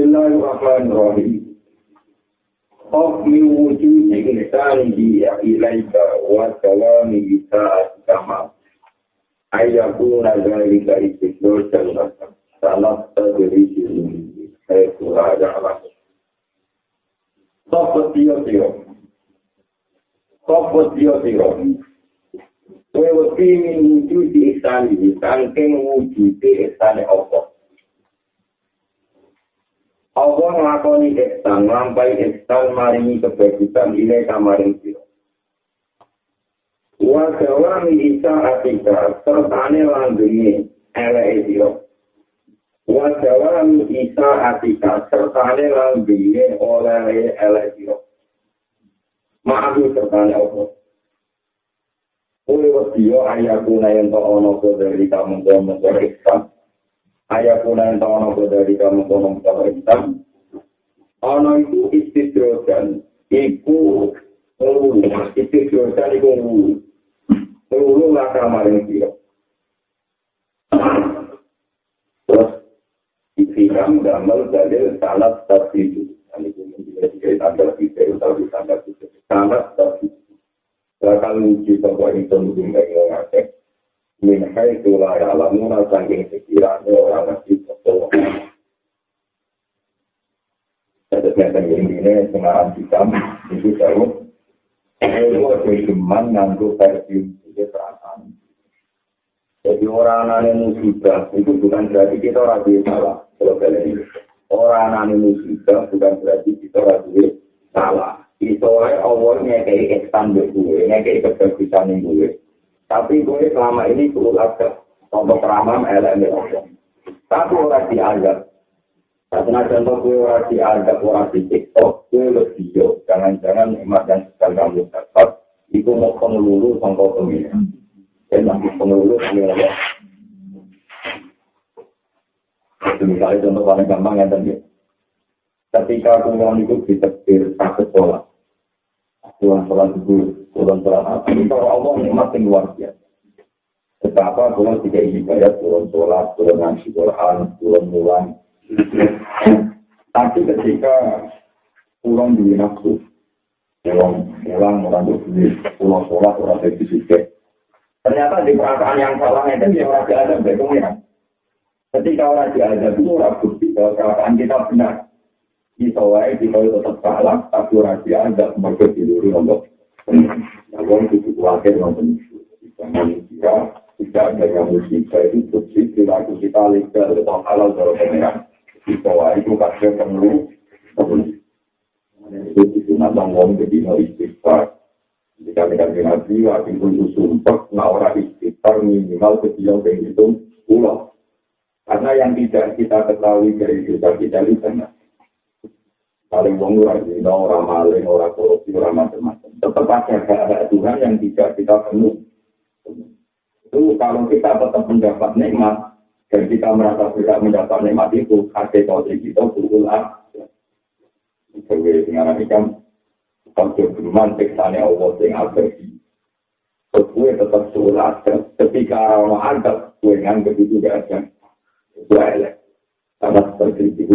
Bismillahirrahmanirrahim. Of mi wujud ihsan dia ilaika wa salami bisa asama. Ayaku nazalika istiqlal dan salat tadri sini. Saya surah Allah. Sopo tiyo tiyo. Sopo tiyo tiyo. Wedi min wujud ihsan ini. Sangking wujud ihsan Allah. Allah ngelakoni ihsan, lampai ihsan maringi kebajikan ini kamarin siro. Wa jawami isa atika, sertane langgini ele siro. Wa jawami isa atika, sertane langgini oleh ele siro. Maafu sertane Allah. Kue wadiyo ayakuna yang tak ono dari kamu kamu ihsan. Ayat puna yang tahu nopo dari kamu kono mutawar hitam. Ono itu istidrosan, iku ngulu, istidrosan iku ngulu. Ngulu lah kamarin kira. Terus, ikhram gamel dalil salat tertidu. Ini pun tidak dikait tanda kita, tapi tanda kita. Salat tertidu. Bakal uji bahwa itu mungkin orang min hai tu la ya la muna sangking sekiranya orang mesti betul. Jadi tentang ini sekarang hitam itu tahu. Itu cuma nganggu versi itu perasaan. Jadi orang aneh musibah itu bukan berarti kita ragu salah. Kalau kalian ini orang aneh musibah bukan berarti kita ragu salah. Itu Allah ngekei ekstan gue, ngekei kebagusan gue. Tapi gue selama ini kulat ke contoh keramam Allah. Tapi orang dianggap. Karena contoh gue orang dianggap orang di TikTok, gue lebih jauh. Jangan-jangan emak dan sekali kamu dapat, itu mau pengelulu contoh pemilihan. Dan nanti pengelulu pemilihan. Itu misalnya contoh paling gampang ya tadi. Ketika aku itu ditekir sakit sholat. Tuhan sholat dulu. Turun sholat apa. Itu Allah nikmat yang luar biasa. Betapa turun tiga ibadah, turun sholat, turun ngaji Quran, turun mulan. Tapi ketika pulang di nafsu, pulang pulang orang berdiri, pulang sholat orang berdiri Ternyata di perasaan yang salah itu dia orang ada ya. Ketika orang ada itu orang bukti bahwa perasaan kita benar. Kita wae kita tetap salah, tapi orang ada mereka di luar Allah. Namun itu khawatir nonton Jangan kira tidak ada yang musibah itu bersih perilaku kita legal atau halal kalau pemerintah di bawah itu kasih perlu. Itu disunat ngomong jadi no istighfar. Jika kita nabi wakil itu sumpah nah orang istighfar minimal kecil itu pulau. Karena yang tidak kita ketahui dari kita kita itu benar paling wong ora dina ora maling ora korupsi ora macam-macam tetap ada hak Tuhan yang tidak kita penuh itu kalau kita tetap mendapat nikmat dan kita merasa tidak mendapat nikmat itu hati kode kita berulang sebagai dengan kan kalau berman Allah yang abadi gue tetap sholat ketika orang ada gue nganggap itu gak ada itu elek. Karena seperti itu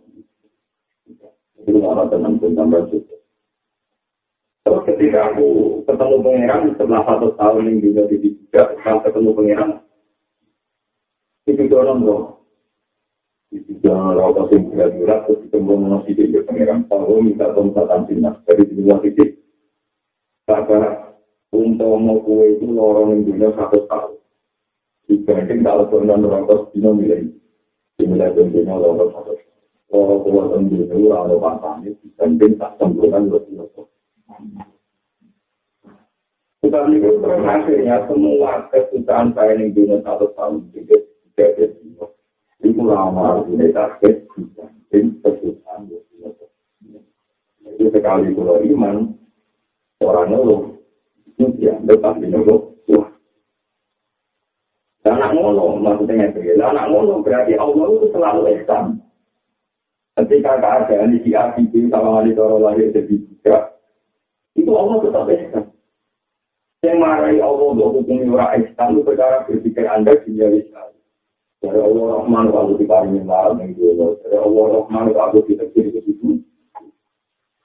itu orang tenang pun tambah. Terus ketika aku ketemu pangeran setelah satu tahun yang juga di setelah ketemu pangeran, itu dorong dong. Itu jangan rokok sing berat-berat, terus ketemu masih di pangeran. Kalau minta tomsatan sinas dari dua titik, kakak untuk mau kue itu lorong yang dunia satu tahun. Dibanding kalau pernah rokok, dino milih. Dimulai dunia lorong satu. Kalau keluar sendiri, kalau pasangnya, dibanding tak sempurna lebih lebih. Tetapi itu hasilnya semua kesusahan saya yang dunia satu tahun tidak tidak Iku lama harus mulai target, dan kesusahan. Itu sekali kalau iman, orang ngeluh, itu dianggap ngeluh. Wah. Dan anak ngono, maksudnya ngerti. Anak ngono berarti Allah itu selalu Islam. Ketika keadaan di ACB sama wali toro lahir jadi buka, itu Allah tetap Islam. Yang marahi Allah untuk hukum orang Islam itu perkara berpikir Anda dia Islam. Dari Allah Rahman kalau diparingi malam yang dulu. Dari Allah Rahman kalau kita kiri ke situ.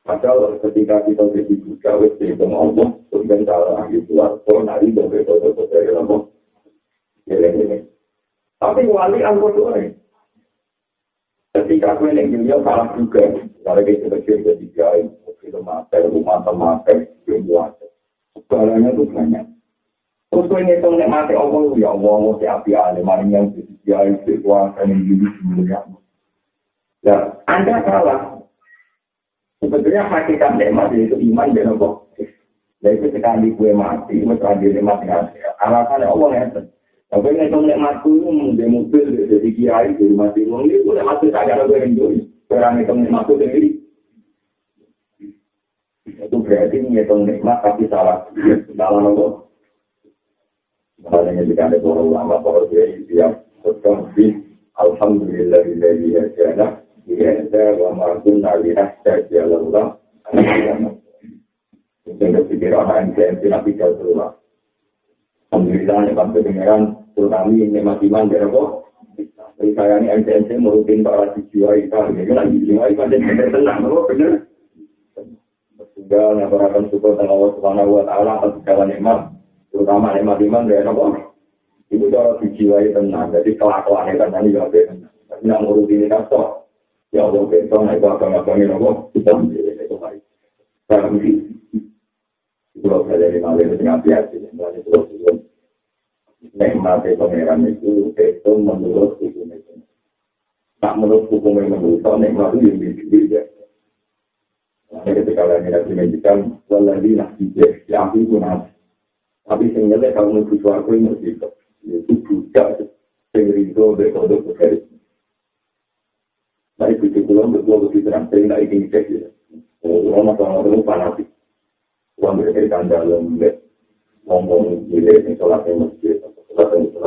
Padahal ketika kita jadi buka, wes itu Allah, kemudian cara ahli keluar, kalau nari dari foto-foto dari Allah. Tapi wali angkot Ketika gue yang dunia salah juga, kalau kita kecil jadi gay, kita mati, rumah mati, semua. Segalanya itu banyak. Terus gue ngitung nek mati Allah, ya Allah, mau api ale, maring yang jadi gay, sekuasa yang jadi semuanya. Ya, Anda salah. Sebenarnya hakikat nikmat itu iman dan Allah. Jadi sekali gue mati, gue terakhir mati alasannya Allah yang Tapi ini kalau nek mati di mobil jadi kiai di rumah timur ini udah mati saja kalau gue enjoy. Orang itu nek mati sendiri. Itu berarti ngitung nikmat tapi salah. Salah nopo. Makanya jika ada para ulama, para kiai siap berkongsi. Alhamdulillah dari hajana. Iya, wa ma'akun nalihah saja Allah. Mungkin berpikir orang yang tidak bisa berulang. Alhamdulillah, ya Pak Pengeran, terutama ini masih iman dari apa? Jadi saya ini MCMC merutin para dijiwai kita, ya kan pada kita tenang, apa benar? Sehingga ngabarkan syukur dengan Allah Subhanahu Wa Taala atas segala nikmat, terutama nikmat iman dari apa? Itu kalau dijiwai tenang, jadi kelakuan itu tadi juga tenang. Tapi nak merutin ini kan ya Allah besok, nah itu akan-akan apa? Kita menjadi itu baik. Tapi kalau saya dari malam itu hati-hati, mulai terus terus. Nikmati pangeran itu itu menurut hukum itu. Tak menurut hukum yang menurut nikmat itu yang beda. Nah, ketika lagi nanti menjadikan nak dijek, ya aku pun nanti. Tapi sehingga kalau menuju suaraku ini itu itu juga sehingga berkodok berkait. Nah, itu juga untuk dua begitu terang, sehingga ini cek ya. Oh, orang orang fanatik. Uang mereka di kandang lembek, ngomong gile, yang sholat yang masjid,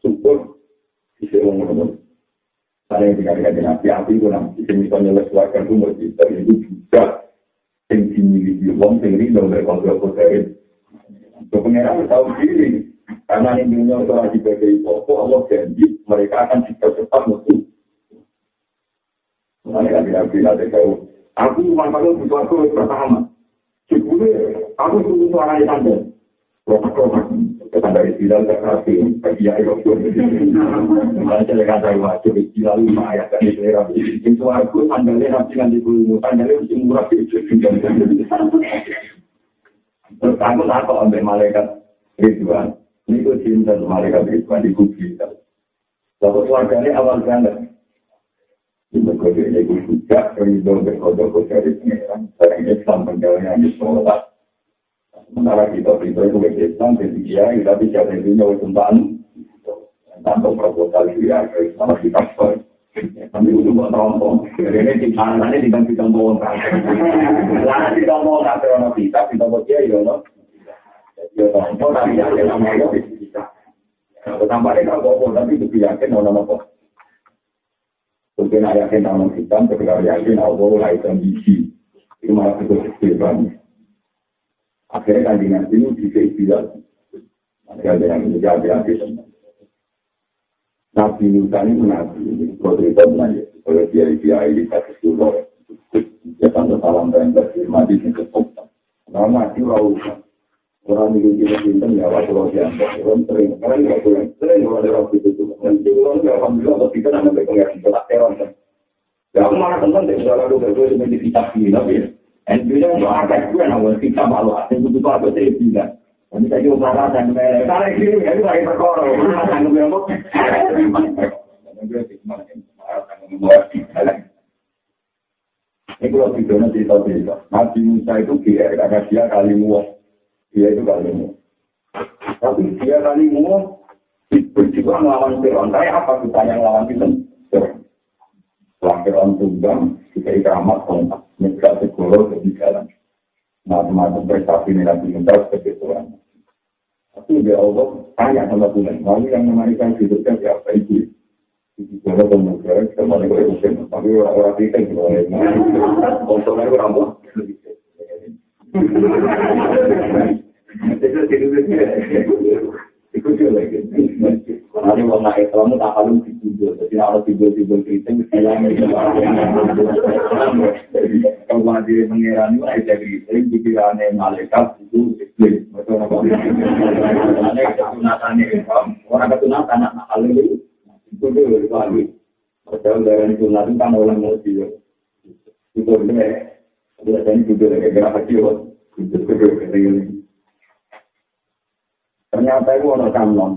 syukur isi umum umum. Ada yang tinggal dengan nabi api itu nanti isi misalnya oleh suarga itu mau tapi itu juga tinggi di uang tinggi dong dari kontrol kotorin. Untuk pengeran tahu diri karena ini dunia itu lagi bagi pokok Allah janji mereka akan cepat-cepat musuh. Mana kan nabi nanti tahu. Aku manfaatnya butuh aku pertama. Cikule, aku tunggu suara di tanda. Romak-romak. Kita dari bilang ke kasih, bagi ya ayo. Baca kata wajib, bila lima ayat dari selera. Itu aku tandalnya nanti nanti dulu, tandalnya mesti murah. Terus aku takut ambil malaikat Ridwan. Ini ku cinta malaikat Ridwan di kubri. Lalu keluarganya awal banget. Berkode ini juga rindu berkode-kode dari pengeran. Barang Islam penggalannya di sholat. Sementara kita rindu itu ke Islam, jadi dia tapi siapa itu nyawa tumpahan. Tanpa proposal dia ke Islam, kita. Tapi itu buat rompong. Ini di mana di kita mau kan. Lalu kita mau terus kita kita dia ya loh. Ya tapi ya kita. Kalau tapi itu yakin yakin Allah. Itu malah itu. Akhirnya kan dengan ini bisa istilah. Nanti ada yang menjadi hati teman. Nabi Musa ini menabi. Kalau cerita menanya. Kalau dia dia ini kasih suruh. Dia tanda salam dan berfirma di sini. Nah, mati rauh. Orang itu kita simpan ya waktu lo siapa, orang sering, karena nggak boleh sering kalau ada waktu itu. Nanti orang nggak alhamdulillah waktu kita nanti pengen kita teror kan. Ya aku malah teman deh, kalau lu berdua cuma di kitab ini tapi ya. Dan juga untuk ada gue nama kita malu, asing itu tuh apa sih tidak. Nanti saya juga marah dan mereka, ini ya itu lagi perkara, marah dan gue sih ngomong, ini kalau videonya cerita-cerita, Nabi Musa itu kira karena dia kali muat dia itu kalimu. Tapi dia kalimu berjuang melawan Fir'aun. Kayak apa kita yang lawan kita? Setelah Fir'aun tunggang, kita ikramat kontak. Mereka segoro ke jalan. Macam-macam prestasi ini nanti minta sebagai Tuhan. Tapi dia Allah tanya sama Tuhan. Lalu yang memarikan hidupnya siapa itu? Itu kalau kemudian kita mana boleh mungkin. Tapi orang-orang kita juga. Kontrolnya kurang Iku juga lagi. Nanti kalau nak Islam tak kalau tidur, jadi kalau tidur tidur keriting, hilang itu. Kalau mati mengira ini ada keriting, pikirannya malaikat itu iklim. Betul apa? Karena ketunatannya Islam, orang ketunatan anak hal itu itu dulu lagi. Padahal dari ketunatan kan orang mau dia. Itu benar. Biasanya juga lagi gerak kecil. Itu kedua Ternyata itu orang kanon.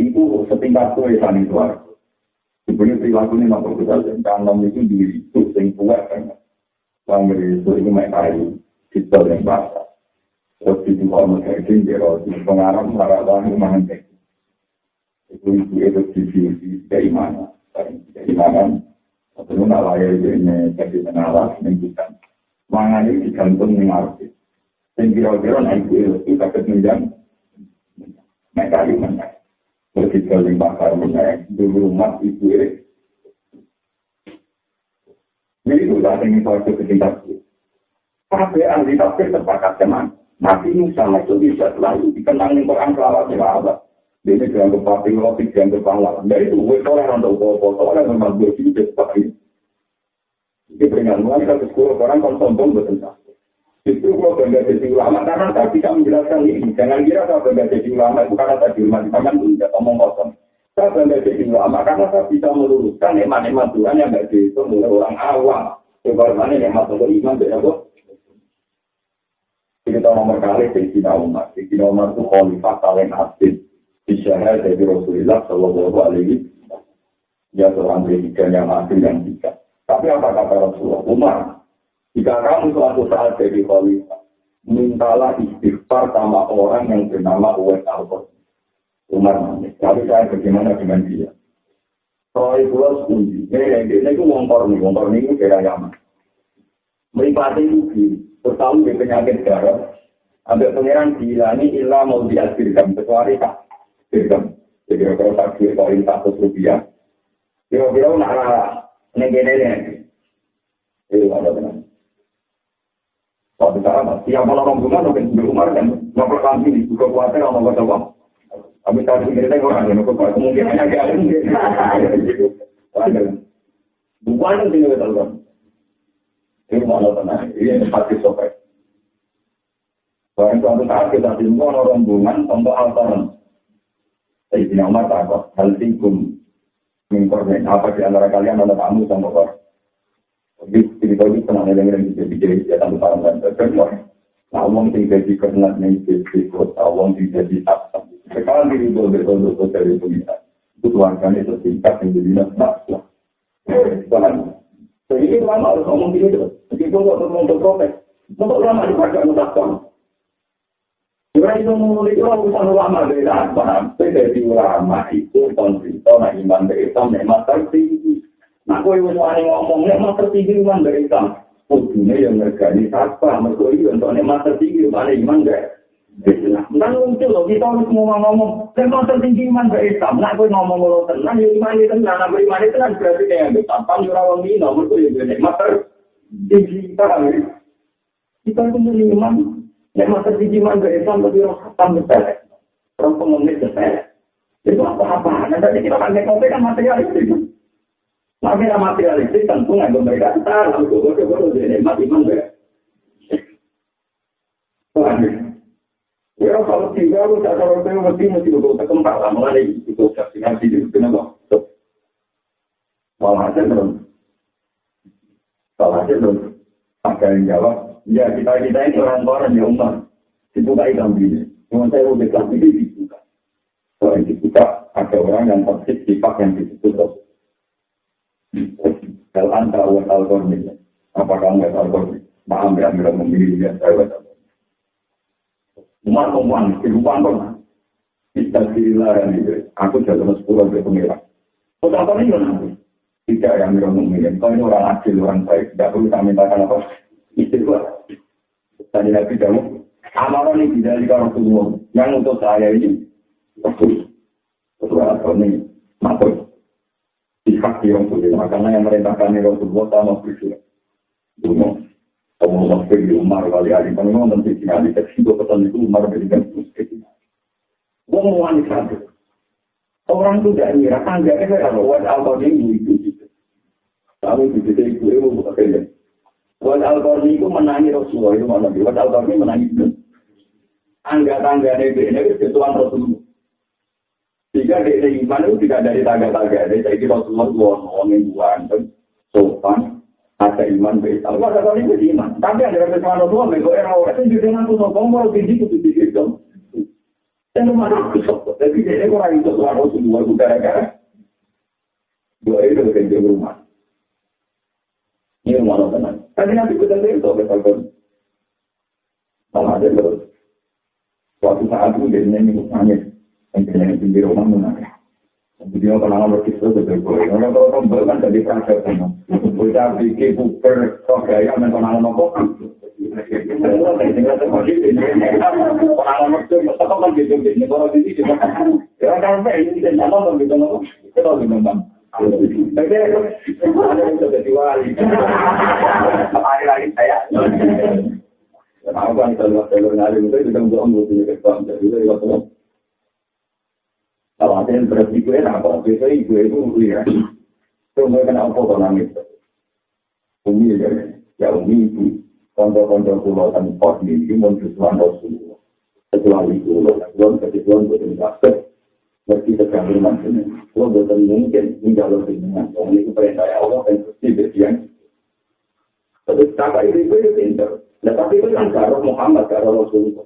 Itu setingkat kue sani suara. Sebenarnya perilaku ini mampu kita kanon itu diri itu sing kuat kan. Bangga itu itu main kayu. Kita yang basah. Terus itu kalau mereka itu di pengarah marah itu menghentik. Itu itu itu divisi keimanan. Keimanan. Atau nak layar ini jadi pengalas menunjukkan. Mangan ini digantung dengan artis. Yang kira-kira naik itu kita ketunjang. Mereka di mana? Begitu lima kali menaik dulu rumah ibu ini. Jadi itu tak ingin suatu kecintaan. Tapi ahli tafsir terpakat teman. Nabi Musa itu bisa selalu dikenang di Quran kelawat Allah. Ini dianggap papi roti, dianggap pahlawan. Dari itu, gue soalnya untuk foto, soalnya memang gue sih seperti itu. Ini peringatan, kita ke sekolah, orang kan sombong betul. Justru kalau bangga jadi ulama, karena saya bisa menjelaskan ini. Jangan kira saya bangga jadi ulama itu karena saya di rumah di tidak omong kosong. Saya bangga jadi ulama karena saya bisa meluruskan nikmat-nikmat Tuhan yang tidak dihitung oleh orang awam. Sebagaimana nikmat untuk iman, beda kok. Kita nomor kali Sayyidina Umar. Sayyidina Umar itu khalifah paling asli. Disyahar dari Rasulullah Sallallahu Alaihi Ya seorang presiden yang asli yang tidak. Tapi apa kata Rasulullah? Umar, jika kamu suatu saat jadi khalifah, mintalah istighfar sama orang yang bernama Uwais al Umar nangis. Tapi saya bagaimana dengan dia? Soal itu setuju. Ini ini itu wongkor nih, wongkor ini itu kira Yaman. Meripati itu tertahu di penyakit darah. Ambil pangeran dihilangi ilah mau dihasilkan kecuali tak dirgam. Jadi kalau tak koin satu rupiah, kira-kira nak negara ini. Itu ada benar. Tapi cara tiap malam rombongan mungkin di rumah kan ngobrol kami di buka kuasa orang ngobrol sama. Tapi tadi kita orang yang ngobrol kemungkinan agak ada mungkin. Bukan yang tinggal di dalam. Ini malah tenang. Ini hati sopek. Bahkan suatu saat kita timbul rombongan untuk altaran. Saya tidak umar takut. Hal tingkum. Mengkorban. Apa di antara kalian ada tamu sama kor. Jadi cerita ini pernah ada yang dijadi jatuh barang dan terkenal. Nah, uang tidak jadi karena nih jadi kota, uang jadi apa. Sekarang diri itu betul-betul dari pengikat. Itu tuangkan itu tingkat yang jadi nafsu. Tuhan. Jadi lama harus ngomong gini tuh. Jadi itu nggak perlu untuk lama dipakai mutakon. Karena itu mulai itu urusan ulama dari apa? Dari ulama itu konsisten, nah iman dari Islam memang tertinggi. Nah, kowe wis wani ngomong nek mau tertinggi iman dari Islam. Kudune yang ngergani sapa, mergo iki nek mau tertinggi iman iman gak. Islam. Dan muncul loh, kita harus ngomong ngomong. Nek mau tertinggi iman dari Islam. Nah, kowe ngomong lo tenang, ya iman itu tenang. Nah, iman itu tenang berarti kayak yang tanpa nyurah wong ini, nomor tuh yang nek mau tertinggi kita. Kita itu mau iman. Nek mau tertinggi iman dari Islam, tapi orang khatam betul. Orang pengemis betul. Itu apa-apa. Nah, tadi kita kan nek kan material itu. Tapi yang materialistik tentu nggak mereka kita lalu gue gue gue gue jadi mati mana? Ya kalau tiga aku tak tahu apa mesti mesti aku tak kembang lah mulai itu saksi nanti itu kenapa? Malah aja belum. Malah aja belum. Ada yang jawab, ya kita kita ini orang orang yang umat dibuka ikan ini. Cuma saya udah kelas ini dibuka. Kalau yang dibuka ada orang yang toksik sifat yang ditutup. Kalau anda tahu ini, apa kamu tahu ini? Maaf ya, memilih ya saya tahu. Umat omongan, kehidupan kok. Kita dilarang itu. Aku jalan sepuluh ke pengira. Kok apa nih nanti? Tidak yang bilang mungkin. Kau ini orang adil, orang baik. Tidak perlu kami mintakan apa? Istighfar. Tadi Nabi kamu, amaran ini tidak di Rasulullah. Yang untuk saya ini, Rasul. Rasulullah ini, makhluk. Sifat di Rasulullah. Karena yang merintahkan Rasulullah sama Rasulullah. Dunia. Kamu masuk di Umar kali hari kan memang nanti di seksi dua pesan itu Umar berikan ke sini. Wong wanita Orang itu tidak ngira tangga itu kalau alkohol ini itu gitu. Lalu di situ itu itu bukan kerja. Buat alkohol itu menangi Rasulullah itu mana? Alkohol ini menangi itu. Angga tangga ini itu Tuhan Rasulullah. Jika dia iman itu tidak dari tangga-tangga, jadi Rasulullah itu orang yang buan, sopan, ada iman baik. Kalau ada kali itu iman. Tapi ada yang kesalahan tua, mereka era orang itu juga nanti sombong, mau tinggi itu tinggi itu. Dan mana aku sombong. Tapi dia orang itu tuan rasul dua itu gara-gara. Dua itu bukan di rumah. Ini mana tenang. Tapi nanti kita lihat itu betul Sama aja terus. Suatu saat itu dia nyanyi nangis. Yang dia nyanyi di rumah menangis. Dia kenal lukis itu betul boleh. Orang kalau tombol kan jadi prasar sama. Kita bikin buper kok gaya men kenal nopo. Kenal nopo apa kan gitu gitu. Kalau di sini ya kan ini kita nyala gitu nopo. Kita lagi nonton. Tapi ada yang sudah diwali. Hari lagi saya. Aku kan kalau kalau nari itu juga nggak mau punya kesempatan jadi itu Kalau ada yang berarti gue apa? Biasa ibu itu lihat. Itu gue kena apa kalau nangis? Umi ya, ya umi itu. Konco-konco pulau dan pos ini, mau sesuatu Rasulullah. Kecuali pulau, pulau kecuali buatan basket. Berarti sedang firman sini. Pulau buatan mungkin, ini kalau dengan orang itu perintah Allah, dan pasti berdian. Tapi kakak itu itu pintar. Nah, tapi itu kan Muhammad, karo Rasulullah.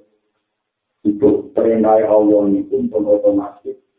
Itu perintah Allah itu pun otomatis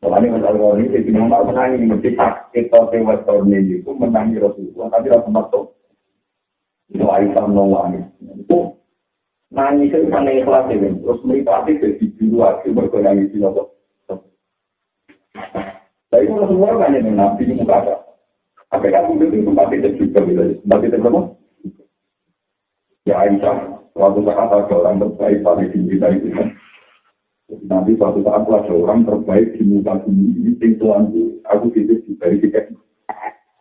Soalnya masalah ini, jadi mau menangi, mesti sakit atau tewas tahun ini, itu menangi Rasulullah, tapi rasa masuk. Itu Aisyah menangis. Itu nangis itu kan ikhlas ini, terus meripati jadi biru lagi, berkenangi di nopo. Tapi kalau semua kan yang nabi ini muka ada. Apa kamu itu tempat itu juga, tempat itu berapa? Ya Aisyah, waktu saat ada orang terbaik, paling tinggi dari itu. Nanti suatu saat ada orang terbaik di muka bumi ini, sing tuan aku dari tiket.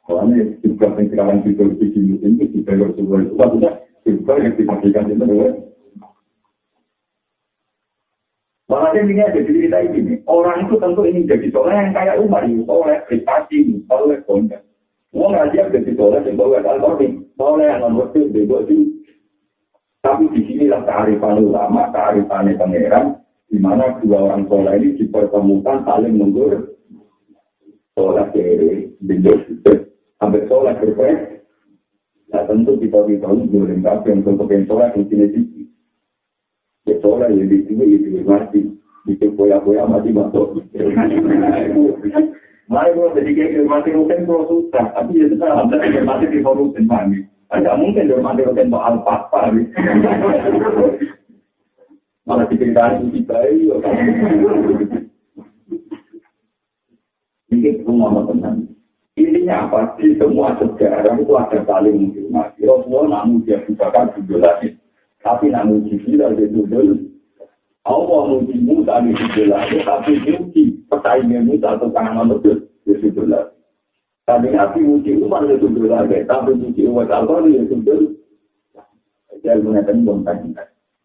Soalnya juga yang sekarang di televisi itu juga harus sebuah itu, maksudnya juga yang dipastikan itu adalah Makanya ini ada cerita ini, orang itu tentu ini jadi soleh yang kayak Umar, ini soleh, prestasi, soleh, konten. Mau ngajar jadi soleh, yang bawa al-Qur'an, soleh yang nomor itu, Tapi di sinilah kearifan ulama, kearifan pangeran, di mana dua orang soleh ini dipertemukan saling mundur. Soleh kiri bindur situ sampai soleh berpek nah tentu kita kita ini boleh tapi yang untuk yang soleh di sini sih. Ya soleh yang di sini itu mati itu boya-boya mati masuk. Mari kalau jadi kayak mati mungkin kalau susah, tapi ya sudah ada mati di forum sendiri. Tidak mungkin dia mati mungkin soal apa malah diceritakan di bayi. Ini semua tenang. Intinya apa? Di semua sejarah itu ada saling menghormati. Rasulullah namun dia bukakan judul lagi. Tapi namun judul ada judul. Allah muji Musa di lagi. Tapi muji persaingan Musa atau tangan manusia di judul lagi. Tapi nabi muji Umar itu sundul lagi, tapi muji Umar Al-Qadi itu sundul. Jadi mengatakan bontang.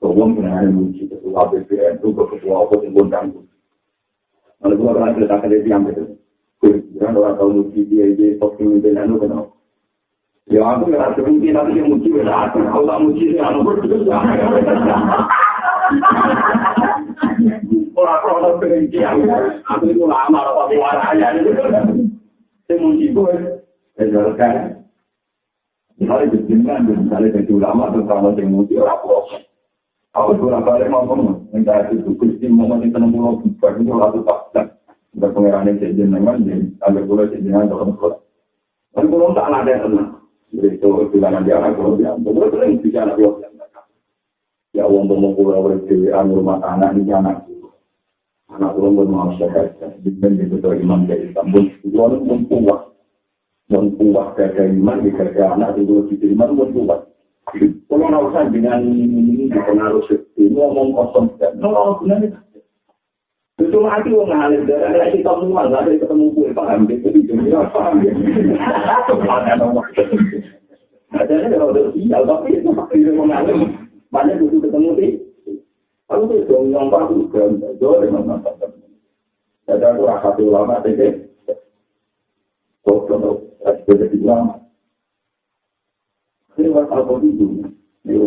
Kewong dengan muji ketua BPN itu ketua apa yang bontang. Kalau gua pernah cerita ke dia yang itu, kan orang tahu muji dia dia posting itu lalu kenapa? Ya aku ngerasa mungkin tapi yang muji beda aku. Kalau tak muji sih anu berdua. Orang orang berhenti aku. Aku itu lama apa waranya. Saya muji gue. Saya kan. Misalnya berjenengan, misalnya jadi ulama, terus kalau saya muji orang proses. Aku bolak balik ngomong, minta itu kristi mau nanti tenang pulau bukan itu lalu tak. Udah pengirannya jenengan, jadi agak boleh jenengan dalam sekolah. Tapi kalau tak ada tenang. itu bilangan di anak kalau dia betul sering bicara anak dia ya uang mau pulau berdewan rumah anak ini anak anak pulau mau sehat. Dengan itu tuh imam Istanbul. Itu orang pun kuat pun kuat kerja iman di kerja anak itu di iman pun kuat kalau nggak usah dengan ini pengaruh seperti ngomong kosong dan nol benar itu mati wong ngalir dari kita semua dari ketemu gue paham gitu di dunia paham ya ada yang udah sial tapi itu itu mengalir banyak butuh ketemu sih aku tuh dong yang kan jauh dengan mantan ada aku rasa tuh lama tadi kok kalau jadi lama waktu itu itu,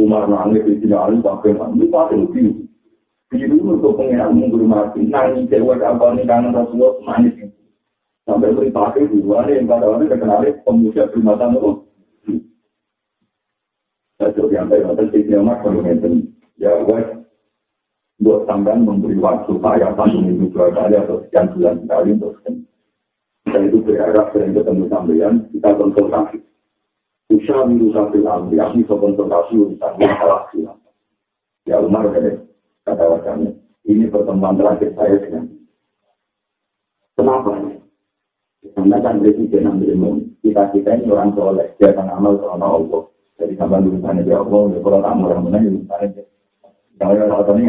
Umar nangis di sini alim pakai mandi pakai biru. Biru untuk pengiran menghormati. Nangis dewa apa nih kangen Rasulullah manis. Sampai beri pakai dua ada yang pada orang terkenal pemuda primata itu. Saya coba yang saya nonton di sini Umar kalau ya wes buat sampean memberi waktu saya tanggung itu dua kali atau sekian bulan sekali untuk dan itu berharap sering ketemu sampean kita konsultasi Usha miru safil amri, aku bisa konsultasi urusan masalah silam. Ya Umar kata wajahnya, ini pertemuan terakhir saya dengan Kenapa? Karena kan presiden ambil kita kita ini orang soleh, dia akan amal karena Allah. Jadi sampai urusannya dia Allah, ya kalau tak mau yang menang, urusannya dia. Yang orang tahu ini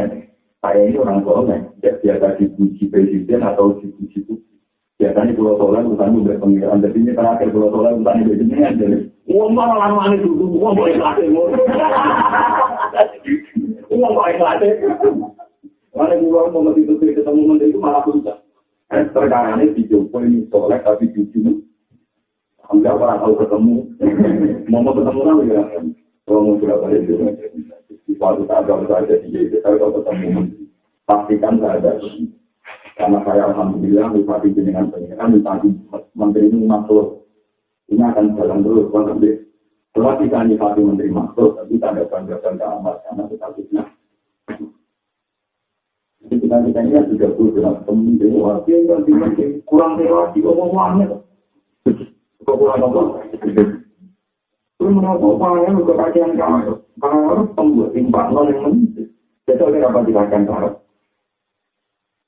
saya ini orang soleh, dia biasa dipuji presiden atau dipuji publik. Biasanya pulau soleh, urusannya udah pengiran. Jadi ini terakhir pulau soleh, urusannya presiden. Jadi Uang mana lama ini dulu, uang boleh kelasnya. Uang boleh kelasnya. Mana uang mau ngerti itu ketemu menteri itu malah puncak. Eh, perkara ini dicoba ini soleh tapi jujur. Enggak pernah tahu ketemu. Mau ketemu lagi ya. Kalau mau sudah balik di rumah. Di suatu saat kalau saya jadi jadi kalau ketemu. Pastikan saya ada. Karena saya alhamdulillah bupati dengan pengiran, bupati menteri ini masuk ini akan jalan terus kalau nanti setelah kita nyifati menteri maksud tapi tanda banggakan ke amat karena kita fitnah jadi kita kita ini perlu dengan temen dewa tinggal di menteri kurang dewa di omongannya kok kurang apa Terus menurut upaya kajian kamu, kalau harus pembuat timbang nol yang menentu. Jadi oleh apa dikatakan syarat?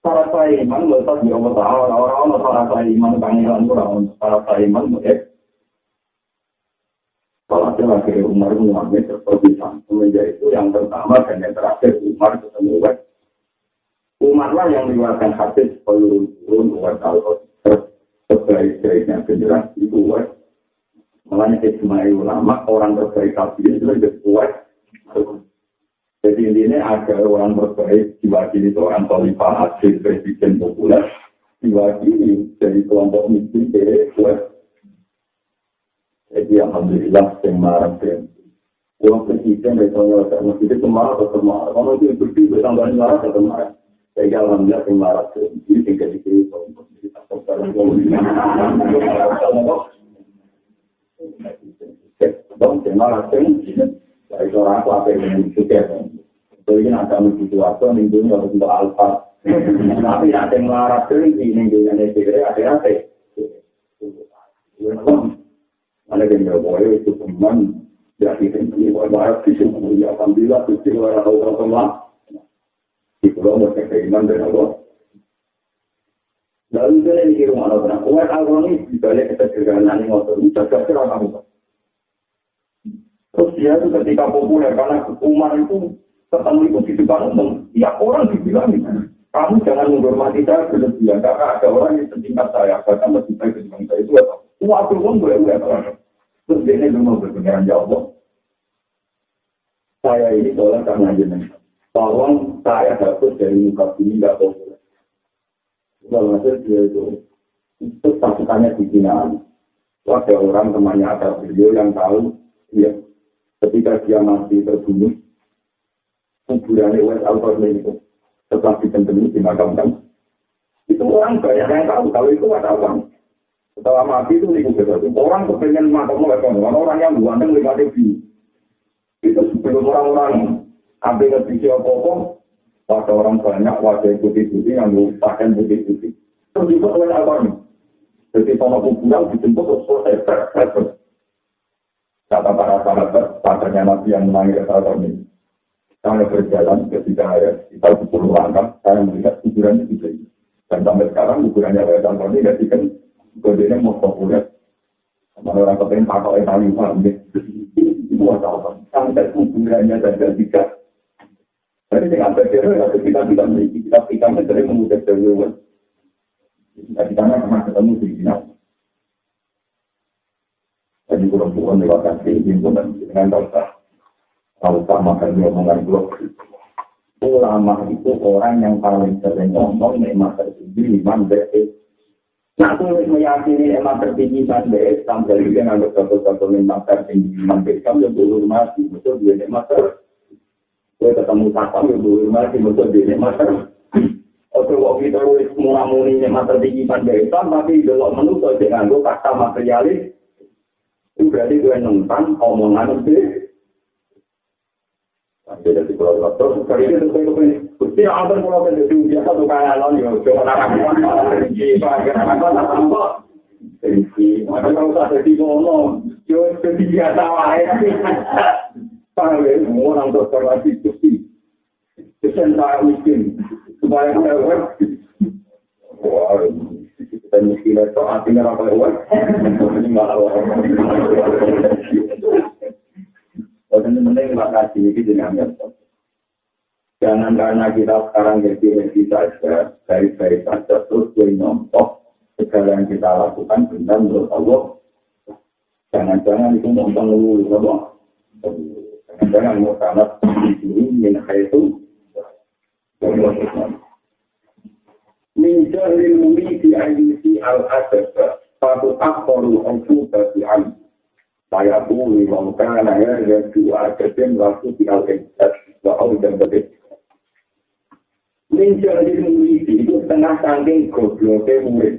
Syarat saya iman, letak di Allah Ta'ala, orang-orang syarat saya iman, pangeran kurang, syarat saya iman, Kalau ada lagi Umar Muhammad seperti Semenjak itu yang pertama dan yang terakhir Umar ketemu Umar. Umar lah yang mengeluarkan hadis pelurun-urun Umar kalau sebaik-baiknya generasi itu Umar. Makanya Ismail ulama orang terbaik kafir itu lebih kuat. Jadi intinya ada orang terbaik diwakili seorang khalifah hasil presiden populer diwakili dari kelompok miskin dari kuat Jadi alhamdulillah yang marah dan uang presiden dari tahun lalu masih itu marah atau marah. Kalau itu bersih bertambah marah atau marah. Jadi alhamdulillah yang marah dan ini tinggal di sini kalau kita sekarang mau Dong, marah dan dari orang aku apa yang suka Jadi ini ada menuju waktu minggu ini harus untuk alfa. Tapi ada yang marah dan ini minggu yang ada ada apa? Ada yang nggak boleh itu teman jadi ini wajar di sini ya alhamdulillah itu orang orang semua di pulau mereka keiman dan Allah. Lalu dia ini di rumah orang kuat Allah ini dibalik ketegangan ini motor ini kira kamu. Terus dia itu ketika populer karena umar itu ketemu itu di depan umum, ya orang dibilang Kamu jangan menghormati saya berlebihan karena ada orang yang setingkat saya bahkan lebih baik dibanding saya itu apa? Waktu pun boleh boleh Terus dia ini mau berpengiran ya Allah. Saya ini tolong karena jenengan. Tolong saya dapat dari muka bumi nggak boleh. Kalau hasil dia itu itu pasukannya di Cina. Ada orang temannya ada beliau yang tahu ya ketika dia masih terbunuh kuburannya West Albert itu setelah ditempeli dimakamkan. Itu orang banyak yang tahu kalau itu ada uang. Setelah mati itu nih Orang kepengen makam orang orang yang buang lima ribu. Itu sebelum orang-orang ambil ngerti apa-apa, pada orang banyak wajah putih-putih yang pakaian putih-putih. Terus juga oleh apa nih? Jadi sama kuburan dijemput selesai. Kata para sahabat, padanya Nabi yang menangis saat ini. Saya berjalan ketika saya sekitar 10 langkah, saya melihat di sini. Dan sampai sekarang kuburannya ini jadi kan kodenya mau populer. Sama orang kepengen pakai yang paling paham Itu apa? Sampai kuburannya saja tiga. Jadi dengan berjalan, kita tidak memiliki. Kita kita sering memudah jalan. Kita kita pernah ketemu di sini. Kurang-kurang lewat kasih, dengan dosa. Kalau makan dia omongan blok. Ulama itu orang yang paling sering ngomong nikmat tertinggi iman BS. Nah, aku meyakini iman tertinggi iman BS sampai dia nganggap satu-satu nikmat tertinggi iman BS kamu yang dulu mati, betul dia nikmat ter. Gue ketemu sapam yang dulu mati, betul dia nikmat. Oke, waktu kita wis muni nikmat tertinggi iman BS tapi delok menurut saya nganggo kata materialis. Itu berarti gue nentang omongan itu Beda di pulau terus kali ini itu ini. Gusti atur pulau kan jadi biasa tuh kayak alon yo. Coba nak rinci, bagian apa tampak. Rinci, mana kalau tak jadi ngomong, jadi biasa wae. Paham ya, orang dokter lagi gusti. Kesen tak miskin, supaya saya Wah, miskin itu artinya apa ya? Ini malah penting dengan Jangan karena kita sekarang jadi ready saja, baik-baik saja, terus nyontok segala yang kita lakukan benar menurut Allah. Jangan-jangan itu nonton dulu, apa? Jangan-jangan mau min itu. Min jahlil muridi ayyusi al-adab, satu akhoru al-fuqa bagi alim. saya bumi mengkana ya ya dua kesim waktu di al-Qadis bahwa dan betul. Menjadi murid itu setengah saking gobloknya murid.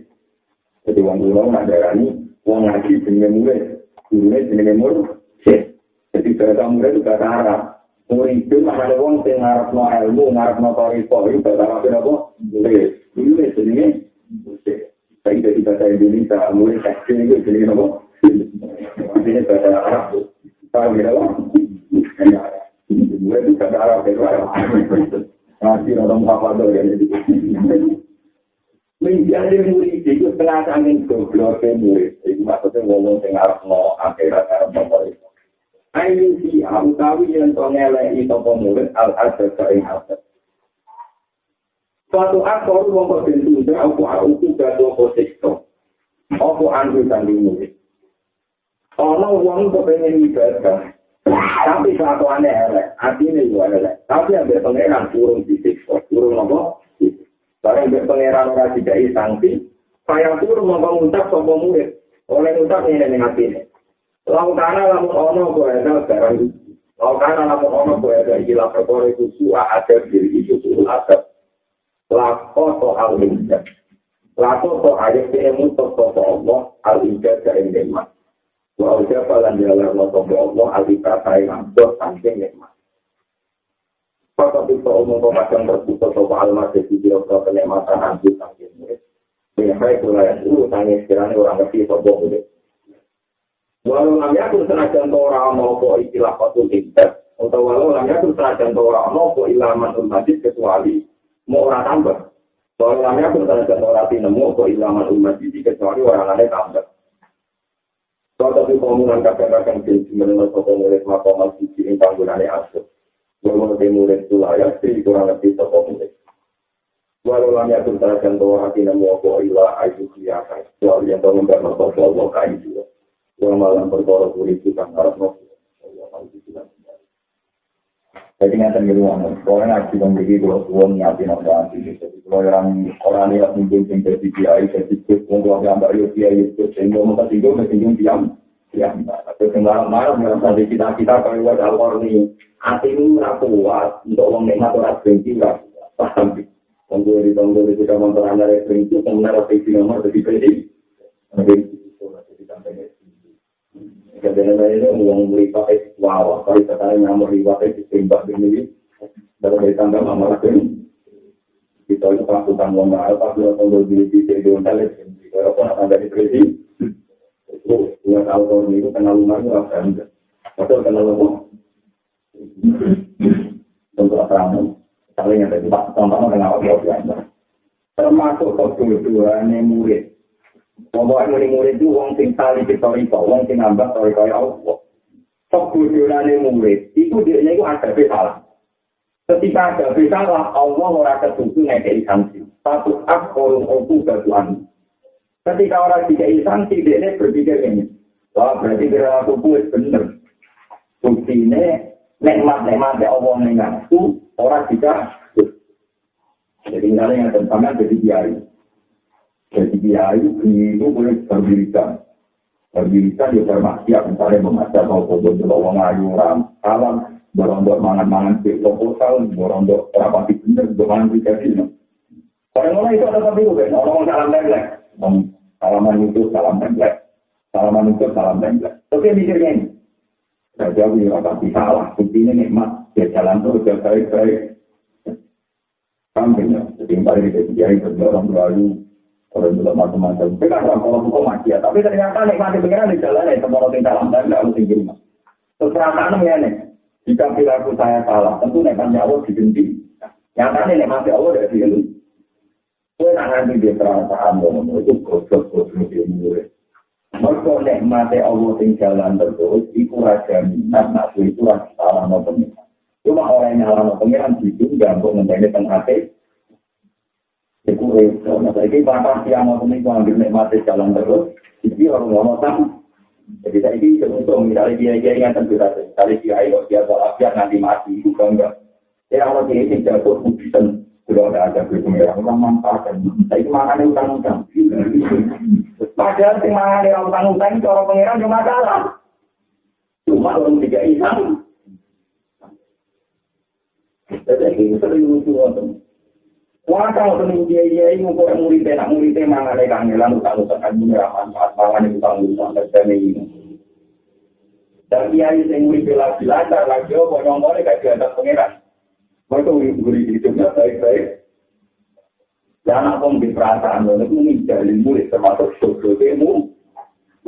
Jadi orang dulu ngajarani, orang ngaji dengan murid, gurunya dengan murid. Jadi bahasa murid itu bahasa Arab. Murid itu ada orang yang ngarap no ilmu, ngarap no toriko, itu Arab itu apa? Murid. Murid jenisnya murid. Tapi dari bahasa Indonesia, murid tekstil itu jenisnya apa? Ini bahasa Arab. Paham ya, Pak? Gue itu bahasa Arab, ya, Pak. Nanti orang apa tuh ya. Menjadi murid itu setengah angin goblok murid. Itu maksudnya ngomong dengan Arab no akhirat Arab no itu. Ayo si utawi yang tongelai toko murid al-adab sering adab. Suatu akor wong kok bentuk aku aku gado posikto. Aku andu sandi murid. Ono wong kepengen ibadah, tapi satu aneh elek, artinya itu elek. Tapi yang berpengeran turun disiksa, turun apa? Barang berpengeran orang tidak sanksi, saya turun mau ngucap sama murid. Oleh ngucap ini dengan hati ini. Lautana lamun ono ada barang Lautana lamun ono ada ilah perkara itu suah ada diri itu suah ada. Lako to al-injad. Lako to ayat ini mutok to Allah al-injad ke endemat. Wa uja falan jalan lo sobo Allah alika kai ngamdo saking nikmat. Papa bisa umum pemadam terbuka sobo almas jadi biro-biro kenikmatan anjir saking murid. Mihai kulaya dulu tanya sekiranya orang ngerti sobo murid. Walau namanya aku senajan to orang mau kok istilah patul indah. Atau walau namanya aku senajan to orang mau kok ilaman umadis kecuali mau orang tambah. Walau namanya aku senajan to orang nemu kok ilaman umadis kecuali orang lain tambah. Kau tapi komunan kakak-kakak di menurut toko murid makomal sisi ini panggungannya asuh. Menurut murid itu layak sih kurang lebih toko murid. Walau lam yakun tarakan bahwa hati namu apa ila ayu kiyaka. Soal yang tahu nggak nopo Allah kain juga. Yang malam berkorok kulit itu kan harus nopo. Jadi nggak terlalu lama. Kalau ngaji membeli kalau tuan ngaji nopo ngaji. Jadi kalau yang orang ini mungkin yang jadi kiai, jadi kut, mungkin yang mbak yo kiai itu, sehingga mereka tinggal, mereka tinggal diam. Diam. Tapi kemarin malam merasa di kita kita kalau ada orang ini, hati ini rapuh kuat untuk orang nikmat orang benci rapuh. Paham? Tunggu di tunggu di kita motor anda rekening itu kemudian ada isi nomor dari PD. Jadi itu jadi sampai Kadang itu uang beli pakai wow, kalau sekarang nyamuk di pakai ditembak begini, baru dari tanggal lama lagi. Kita itu pasukan uang mahal, tapi kalau tunggu di di di hotel itu, kalau pun ada di PD, itu yang tahu tahun itu kenal itu apa enggak? Betul kenal rumah. Untuk apa saling ada di contohnya dengan Allah biasa. Termasuk kebutuhannya murid. Pokoknya murid murid itu wong sing tali historika, wong sing nambah historika ya Allah. Kebutuhannya murid itu dia itu ada salah. Ketika ada salah, Allah ora ketutup ngekei sanksi. Satu akhorun oku batuan. Ketika orang dikei sanksi, dia berpikir ini. Wah, berarti kira aku kuat bener. Bukti ini, nikmat-nikmat Allah mengaku, orang juga jadi misalnya yang tentangnya jadi kiai jadi kiai itu boleh berdirikan berdirikan ya bermaksiat misalnya membaca mau kubur di bawah ngayu ram alam berondok mangan-mangan di proposal berondok rapati bener bermangan di kasino orang-orang itu ada tapi bukan orang salam template salaman itu salam template salaman itu salam template oke mikirnya ini. Raja punya rapati salah, buktinya nikmat, dia jalan terus, dia baik-baik, Samping ya, jadi paling tidak dijari orang lalu orang juga macam-macam. Tapi kan kalau hukum maksiat, tapi ternyata nikmati pengiran di jalan ya, semua orang dalam dan tidak harus tinggi rumah. Perasaan ya nih, jika perilaku saya salah, tentu Allah dibenci. Yang tadi nikmati Allah dari diri. Kue nak nanti dia perasaan itu goblok-goblok dia murid. Mereka nikmati Allah di jalan terus, itu raja minat, nafsu itu raja salah mau pengiran. Cuma orang yang nyala pengiran itu nggak untuk menjadi penghati. Itu itu. Nah, saya ini bapak siang mau ini ambil nikmati jalan terus. Jadi orang ngomong sama. Jadi saya ini untuk misalnya dia dia yang tentu saja. Kali dia ayo dia sholat biar nanti mati bukan enggak. Ya kalau dia ini jatuh kubisan sudah ada ada pengiran orang manfaatkan. Saya itu makan utang-utang. Padahal sing mangan utang-utang itu orang pengiran cuma salah. Cuma orang tiga isang. Jadi ini sering lucu kalau temen dia dia ini kok murid nak murid mangan ada kangelan utang utang kan ini ramah manfaat mangan itu utang utang dan ini. Dan dia ini yang murid lagi lancar lagi oh orang kayak dia ada pangeran. Mereka murid hidupnya baik baik. Dan apa yang perasaan itu menjadi murid termasuk sosial demo.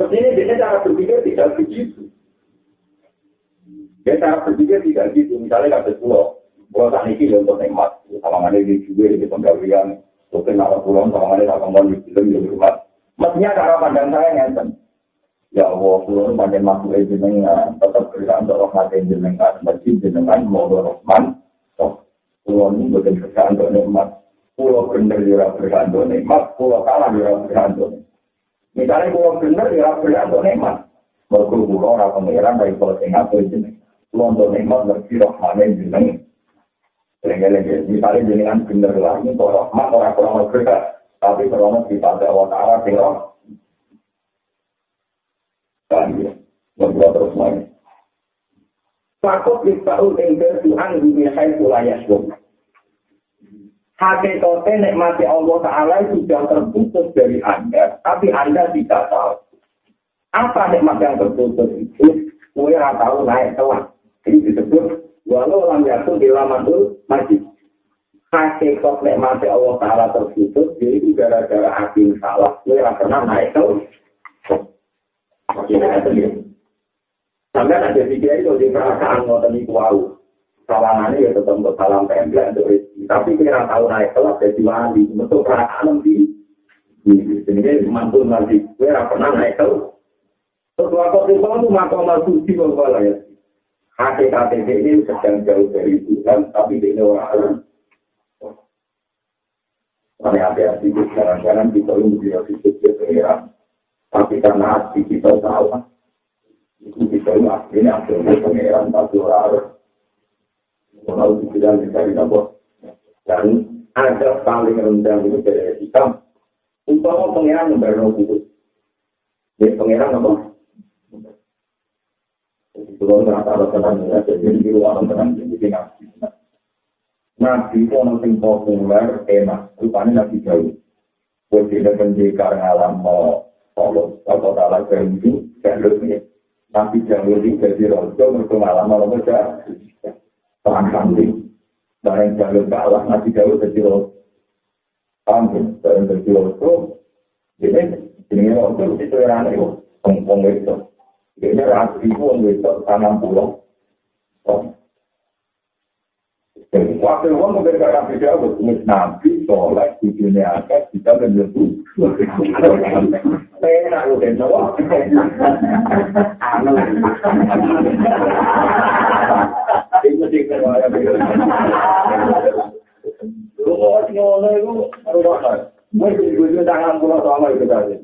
Mestinya dia cara berpikir tidak begitu. Dia cara berpikir tidak gitu. Misalnya kata pulau. Kalau tak niki ya untuk nikmat, ada di juga di penggawian, mungkin nak pulang sama ada tak kembali di film di rumah. Mestinya cara pandang saya ngeten. Ya Allah, pulang pada masuk aja dengan tetap berikan untuk rahmat jenengan, masjid jenengan mau rahman. Pulau ini bukan kerjaan untuk nikmat. Pulau bener juga berikan untuk nikmat, pulau kalah juga berikan untuk nikmat. Misalnya pulau bener juga berikan untuk nikmat. Berkumpul orang pengiran dari pulau Singapura jenengan. Pulau untuk nikmat berkira rahman jenengan. Lengi-lengi, misalnya jenengan bener lah, ini kok rahmat orang kurang berkah, tapi kita ada Allah Ta'ala kira. Dan ya, berdua terus main. Fakut yukba'u engger Tuhan dunia hai kulaya syum. Hakikatnya nikmati Allah Ta'ala sudah terputus dari Anda, tapi Anda tidak tahu. Apa nikmat yang terputus itu? Kue tahu naik kelas. Ini disebut walau lam yakun ilamanul majid. Hakikat nikmati Allah Ta'ala terputus, jadi itu gara-gara hati salah, gue gak pernah naik ke Sampai ada tiga itu di perasaan ngoten itu wow. Sawangannya ya tetap untuk salam template untuk rezeki. Tapi kira tahu naik kelas jadi wali. Untuk perasaan di ini mantul nanti. Gue pernah naik ke Terus waktu itu itu makom suci bapak ya. Hakikat ini sedang jauh dari Tuhan, tapi ini orang Tapi hati-hati, jangan-jangan kita ini tidak disebut pengiran. Tapi karena hati kita tahu, itu kita ini aslinya aslinya pengiran, tapi orang Kalau dibilang dicari apa? Dan ada paling rendah itu dari kita. Umpama pengiran membayar itu. Jadi pengiran apa? Nabi itu yang populer, enak. Rupanya Nabi jauh. Buat tidak pendekar ngalam polos. Kalau tak ada itu, jalur ini. Nabi jauh ini jadi rojo, mereka ngalam mau baca. Perang kambing. Barang jalur kalah, Nabi jauh jadi rojo. Paham Barang jadi rojo. Jadi, ini rojo, itu yang aneh. Pengpong itu. Ini rapi itu, itu, tanam pulau. Waktu itu beri kata beda, wis nabi, soleh, di dunia akhir, kita menyebut. Saya nak udah tahu. Itu sih beda. Lu mau ngono itu, harus apa? Mesti gue tangan pulau sama itu tadi.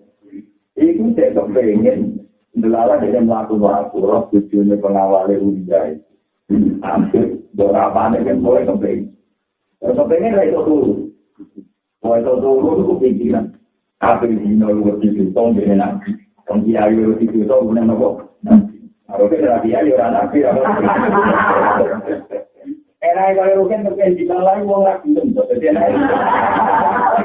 Itu saya kepengen, Delala dia melakukan waktu, roh tujuannya pengawalnya Ujjah itu. hampir beberapa nih kan boleh kembali. Kepengen lah itu dulu. Mau itu dulu itu kepikiran. Apa di sini lu itu tahun ini nanti. Tahun dia ayo itu itu tahun mana nopo. Kalau kita lagi ayo orang nabi. Era kalau rugen mungkin di dalam mau nggak belum. Jadi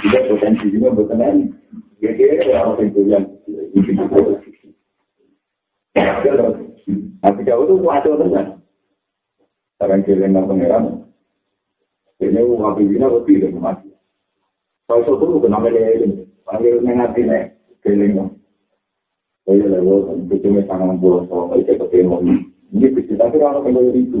Juga potensi juga berkenan. Ya, kira orang yang punya. Tapi jauh itu wajar dengan Sekarang kelengan pangeran. Ini uang pimpinan lebih dari mati. Kalau itu tuh kenapa dia ini? Panggil mengati nih, kelengan. Saya lewat, itu cuma tangan buah, so, itu ketemu. Ini bisa tapi orang kembali itu.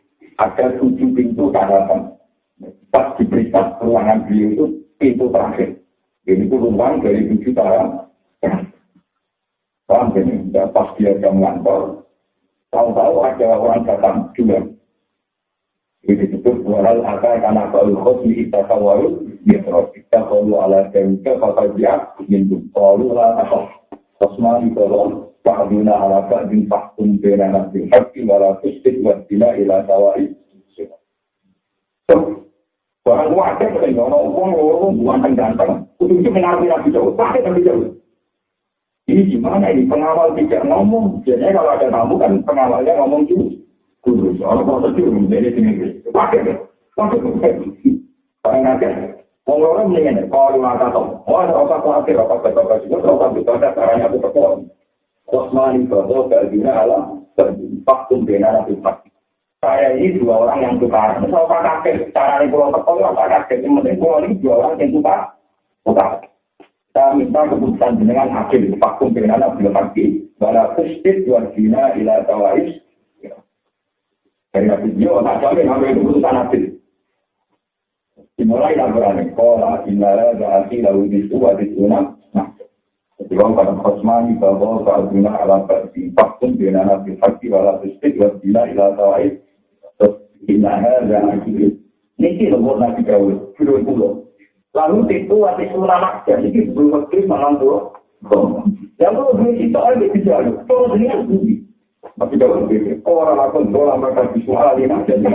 ada tujuh pintu daratan. Pas diperiksa ruangan beliau itu pintu terakhir. Ini itu ruang dari tujuh daratan. Paham ini? Pas dia jam ngantor, tahu-tahu ada orang datang juga. Ini disebut walal akal karena kalau khosmi kita kawaru mitro kita kalau ala kemika kata dia minum kalau lah apa khosma itu loh Fa'aduna ala ba'din fahkum bina nabi haqqi wala tustik wa ila tawari Orang wajar kan, orang orang bukan ganteng. Untuk itu mengerti nabi jauh, pakai nabi jauh. Ini gimana ini pengawal tidak ngomong. Biasanya kalau ada tamu kan pengawalnya ngomong dulu. Kudus, orang mau terjun, menjadi sini. Pakai deh, pakai deh. Pakai nanti. Orang-orang mendingan, kalau mata toh, oh, ada apa khawatir, apa betul juga, kalau tak betul, ada caranya aku perform. Kosmani bahwa Galdina alam, faktum bina nabi fakti. Saya ini dua orang yang tukar. Misal Pak Kakek, cara ini pulau tekol, Pak Kakek, yang penting pulau ini dua orang yang tukar. Tukar. Saya minta keputusan dengan hakim, faktum bina nabi fakti, wala kustit dua dina ila tawais, dari nabi yo tak jamin sampai keputusan nabi dimulai laporan sekolah inara berarti lalu itu hadis unam ketika pada khosmani bahwa keaguna ala berarti faktum bina nabi fakti wala bistik wa bila ila tawai terus inara dan akhir ini lembut nabi jauh puluh puluh lalu itu hadis ulama jadi belum waktu malam tuh yang belum itu ada di jalan terus ini Tapi kalau begitu, orang akan bola mereka visual ini jadi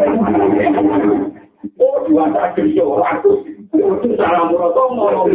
Oh, dua tak kerja ratus. Itu salah murah ngomong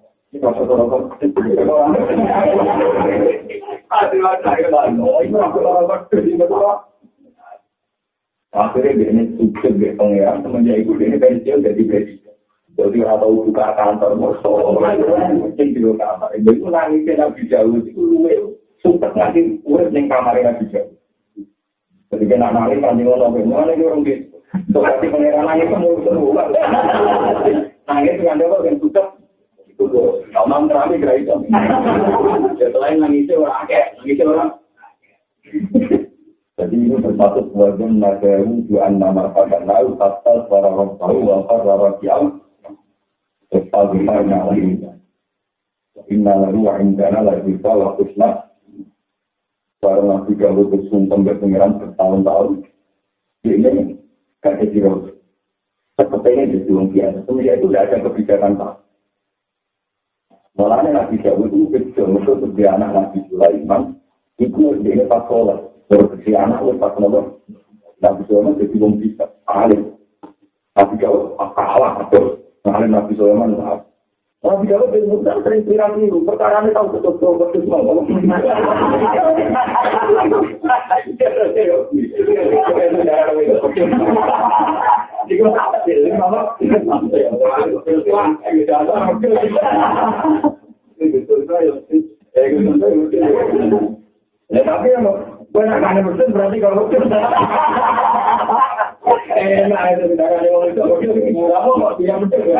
Ini? Akhirnya dia ini sukses di pengeran, semenjak itu dia pensiun jadi presiden. Jadi orang tahu buka kantor, mau mungkin di kamar. Jadi itu nangisnya Nabi Jauh, itu lu sukses ngasih urut di kamar Nabi Jauh. Jadi kena nangis, nanti ngono, mana ini orang gitu. Soalnya pengeran nangis, semua semua. Nangis dengan dia sukses, itu. Kalau terakhir kira itu. Selain nangisnya orang akeh, nangisnya orang. Jadi ini termasuk wajib nagaru dua nama pada lalu pasal para orang tahu wafat para kiam pasal yang lain. Inna lalu wa lagi salah kusna nabi galuh bersumpah berpengiran bertahun-tahun. Ini kan kecil. Sepertinya di dunia biasa. Itu tidak ada kebijakan tak. Mulanya Nabi Dawud itu kecil, untuk anak Nabi Sulaiman, itu dia pas sholat. Terus anak lu pas nonton, Nabi Sulaiman jadi belum bisa, alim. Nabi Dawud kalah terus, alim Nabi Sulaiman maaf. Nabi Dawud bin Musa sering pirang itu, perkara ini tahu Ya tapi Gue nak kangen mesin berarti kalau mesin. Enak itu kita kangen orang itu. Murah kok dia mesin.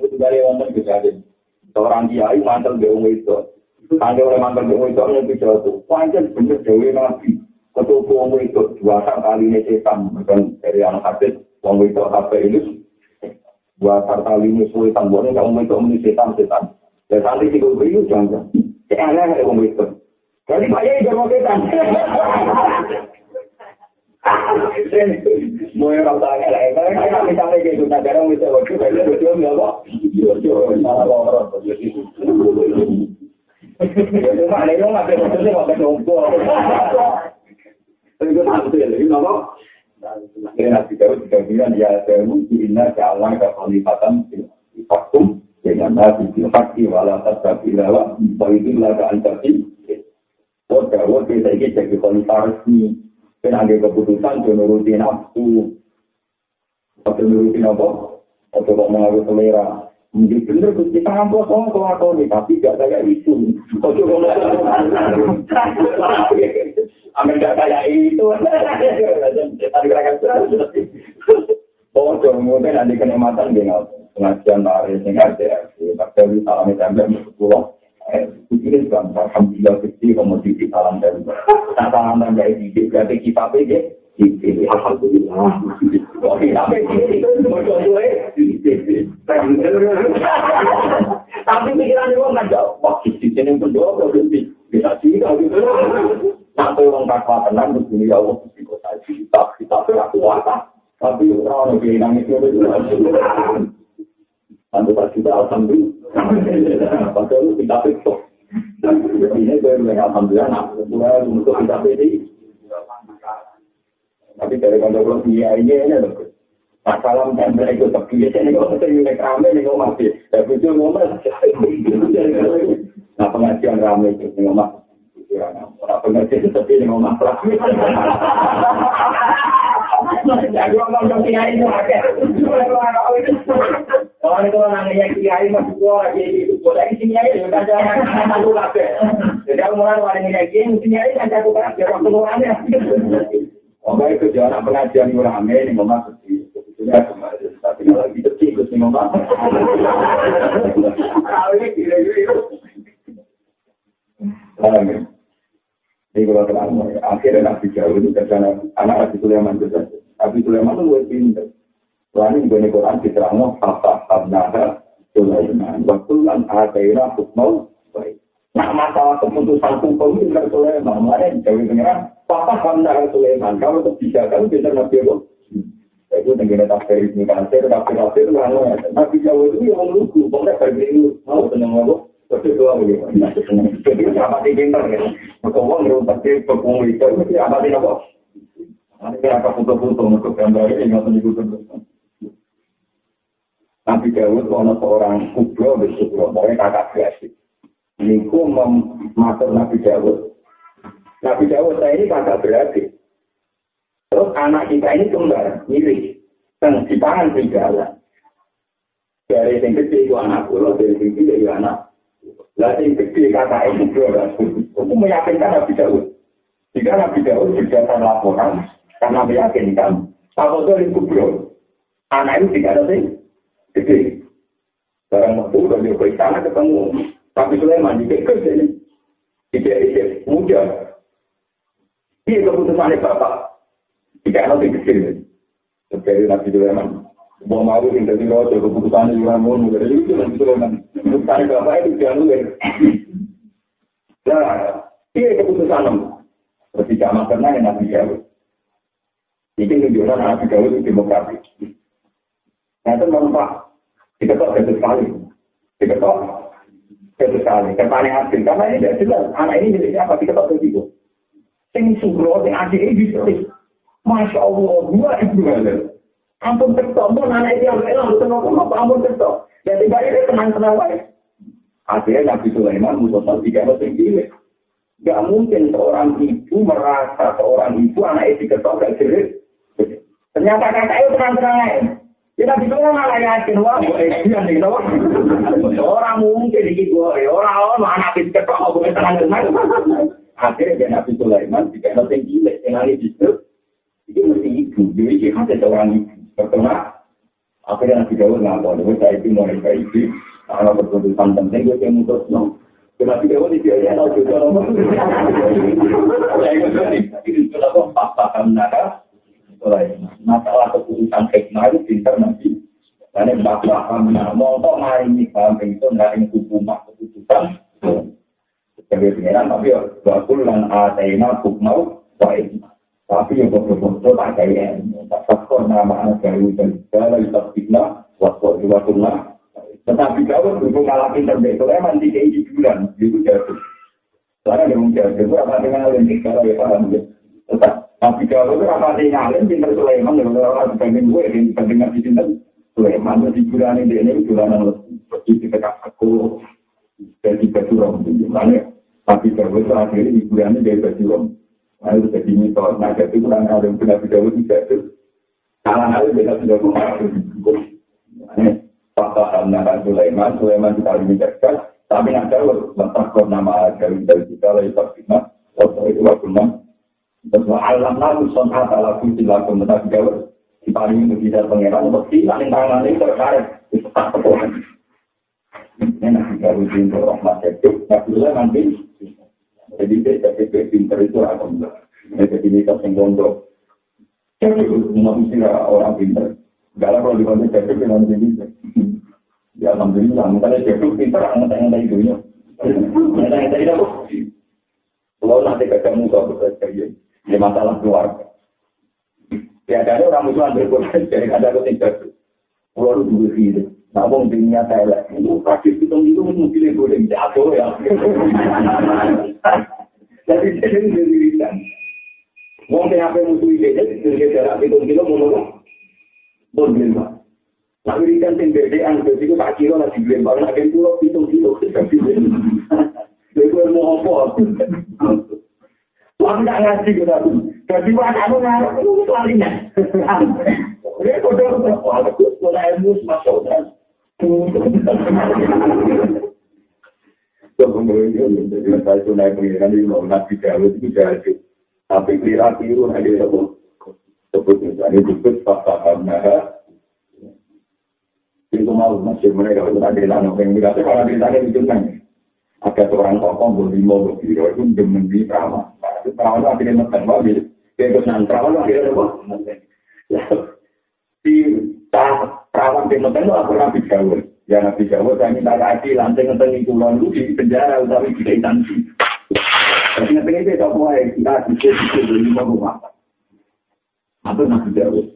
Itu dari wonten kejadian. Seorang kiai mantel di umum itu. Tangga oleh mantel di umum itu yang bisa itu. Panjang bener dewi nabi. Ketua umum itu dua kali ini setan. Bukan dari anak hadis. Umum itu apa ini? Dua kali ini sulitan. Bukan umum itu umum setan setan. Dan saat itu itu jangan. Kayak aneh umum itu. Jadi Pak Yai mau setan. Mau yang kau tanya kalau kita misalnya gitu, negara bisa waktu itu betul nggak kok? Betul, malah lorot. Itu mah ada yang nggak betul sih nggak betul. Itu satu ya, ini nggak kok? Akhirnya Nabi Dawud juga bilang, ya Dawud, inna ja'alna kafalifatan fakum dengan Nabi Bilhaqi wala tasabila wa itu laga antasi Oh, jawab kita ini jadi khalifah resmi. Dan ada keputusan, dia nuruti nafsu. Atau nuruti apa? Atau kok mengaku selera. Mungkin bener, kita ngampus sama kelakuan ini, tapi gak kayak itu. Kok juga Amin gak kayak itu. Oh, jangan mungkin ada kenikmatan dengan pengajian tarik, dengan ada. Tapi salamnya sampai pulang. Ini kan, Alhamdulillah, kecil, komoditi salam dan tak salam dari didik, berarti kita didik, Alhamdulillah. Oh, Tapi pikiran itu nggak jauh, wah, di sini pun jauh. Bisa sih, kalau gitu. Orang takwa tenang, ini, ya Allah, di kota kita, kita aku kuasa. Tapi orang-orang yang hilang itu, Tentu pas kita alhamdulillah. Padahal kita pikir. Ini gue bilang alhamdulillah, nah, gue untuk kita pilih. Tapi dari kondok dia ini aja loh. Masalah mereka itu tapi ini kok saya nyulek rame nih kok masih. Tapi itu ngomong. Nah pengajian rame itu ngomong. Orang. Jadi. Kalau itu namanya kiai masih gua lagi itu gua lagi kiai itu kan jangan satu kafe. Jadi aku mulai orang kiai kiai kiai kan satu kafe waktu mulanya. Oh itu jangan pengajian yang rame ini memang sebetulnya tapi kalau gitu sih itu memang. Kalau ini kira-kira Ini kalau terang, akhirnya Nabi Jauh itu karena anak Nabi Sulaiman itu saja. Nabi Sulaiman itu lebih pintar. Soalnya di Quran diterangno hatta habnaha Sulaiman. Waktu lan ataina hukmau baik. Nah masalah keputusan hukum itu kan Sulaiman. Mana jauh pengiran? Papa hamna Sulaiman. Kalau itu bisa nabi Allah. Itu tenggine tafsir ini kan. Saya tafsir tafsir itu kan. Nabi Jawa itu yang lugu. Pokoknya bagi itu mau tenang Allah. Tapi doa begitu. Jadi apa sih pintar ya? Maka uang ngerumpat di pekung itu. Apa sih apa? Nanti apa foto-foto untuk gambarnya yang nggak tentu Nabi Dawud ono seorang kubro di kubro, pokoknya kakak berasik. Niku mematur Nabi Dawud. Nabi Dawud saya ini kakak beradik. Terus anak kita ini kembar, mirip. Dan di tangan serigala. Dari yang kecil itu anak pulau, dari yang kecil itu anak. Yang kecil kakak itu kubro. Aku meyakinkan Nabi Dawud. Jika Nabi Dawud berdasar laporan, karena meyakinkan. Apa itu yang kubro? Anak itu tidak ada sih. gede. Barang waktu udah di sana ketemu. Tapi Sulaiman di Bekes ini. Ide-ide muda. Iya keputusannya Bapak. Jika lebih kecil. Seperti Nabi Sulaiman. Mau mau yang jadi rojo keputusannya juga mau nunggu. Jadi itu Nabi Sulaiman. Keputusannya Bapak itu jangan lupa. Nah, iya keputusan. Seperti zaman pernah yang Nabi Dawud. Ini menunjukkan Nabi Dawud itu demokratis. Nah, itu memang Pak. Diketok jatuh sekali. Diketok jatuh sekali. Kepaling hasil. Karena ini tidak jelas. Anak ini miliknya apa? Diketok begitu. Sing sugro, sing adik ini ditulis. Masya Allah, dua ibu ada. Ampun ketok, pun anak ini yang elang, tenang apa ampun ketok. Dan tiba ini tenang-tenang baik. Akhirnya Nabi Sulaiman musuh tiga mesin gile. Gak mungkin seorang ibu merasa seorang ibu anak itu diketok gak jerit. Ternyata kakak itu tenang-tenang Kita bisa malah yakin wah gue eksian nih tau. Orang mungkin di gue orang orang anak itu ketok mau gue tenang tenang. Akhirnya Nabi Sulaiman jika nanti gila yang ini justru itu mesti ibu. Jadi dia ada seorang ibu bertengah. Akhirnya Nabi Dawud ngapa? Dia saya itu mau nikah ibu. Kalau berkeputusan penting gue yang mutus no. Nabi Dawud itu ya tahu juga nomor. Saya itu kenapa paham nakal masalah keputusan hikmah itu pinter nanti. Karena bapak kami mau kok hari ini paham itu nggak ini hukum keputusan. Sebagai pengiran tapi ya bakul dan atena hukmau baik. Tapi yang betul-betul tak kayak tak faktor nama dari dan segala itu fitnah waktu dua sunnah. Tetapi kalau itu kalah pinter itu emang di bulan itu jatuh. Soalnya dia mungkin jatuh apa dengan ini kalau ya paham Tetap Tapi kalau itu rapati ngalim, pinter Sulaiman, orang dibanding gue, yang dibanding Nabi Sinten, Sulaiman, jadi bulan ini, ini bulan yang lebih di dekat aku, jadi baju rom, tapi kalau itu akhirnya di bulan ini baju rom, itu jadi mitos, nah jadi kurang ngalim, Nabi Dawud tidak itu, salah ngalim, beda sudah makanya, Fakta Nabi Sulaiman, Sulaiman kita ini cerdas, tapi nak jauh, letak nama Jawin dari kita, lagi tak waktu itu waktu Terus alam lalu sonat ala kunci laku mentak jawab. Di paling mujizat pengeran untuk hilang yang tangan ini terkait. Itu tak kepulan. Ini nanti kalau pintar rahmat itu. Tak boleh nanti. Jadi saya jadi pintar itu akan jadi ini tas yang gondok. Jadi manusia orang pintar. Galah kalau dibantu jadi pintar nanti Ya alhamdulillah, misalnya jadi pintar, ngetanya itu ya. Ngetanya itu Kalau nanti ketemu kau bekerja, ini masalah keluarga. Ya, ada orang musuhan berkorban, jadi ada yang jatuh. Pulau itu dua hidup. Namun dunia saya itu kasih hitung itu mungkin boleh jatuh ya. Jadi jadi dirikan. Mau apa musuh itu jadi jarak hitung kilo mau pun lima. Tapi ikan tim bedean, jadi itu tak kilo nasi beli barang, agen pulau hitung kilo. Jadi mau apa? Wong tak ngaji kok aku. Dadi wae aku ngarep iku lalinya. Ini kodoh kok aku ora ilmu masuk dan. Tapi kira biru ada sebut sebut misalnya disebut fakta karena itu mau masih mereka itu ada yang nongkrong di atas kalau ditanya itu kan ada seorang tokoh berlima berbiru itu demen di ramah perawan akhirnya makan wabil. Kayak kesan perawan akhirnya apa? Si perawan di makan itu aku rapi jauh. Ya Nabi Dawud saya minta keadilan, saya ngetengi kulon itu di penjara, utawi di instansi. Tapi ngetengi itu tak boleh, kita bisa bisa lima rumah. Apa Nabi Dawud?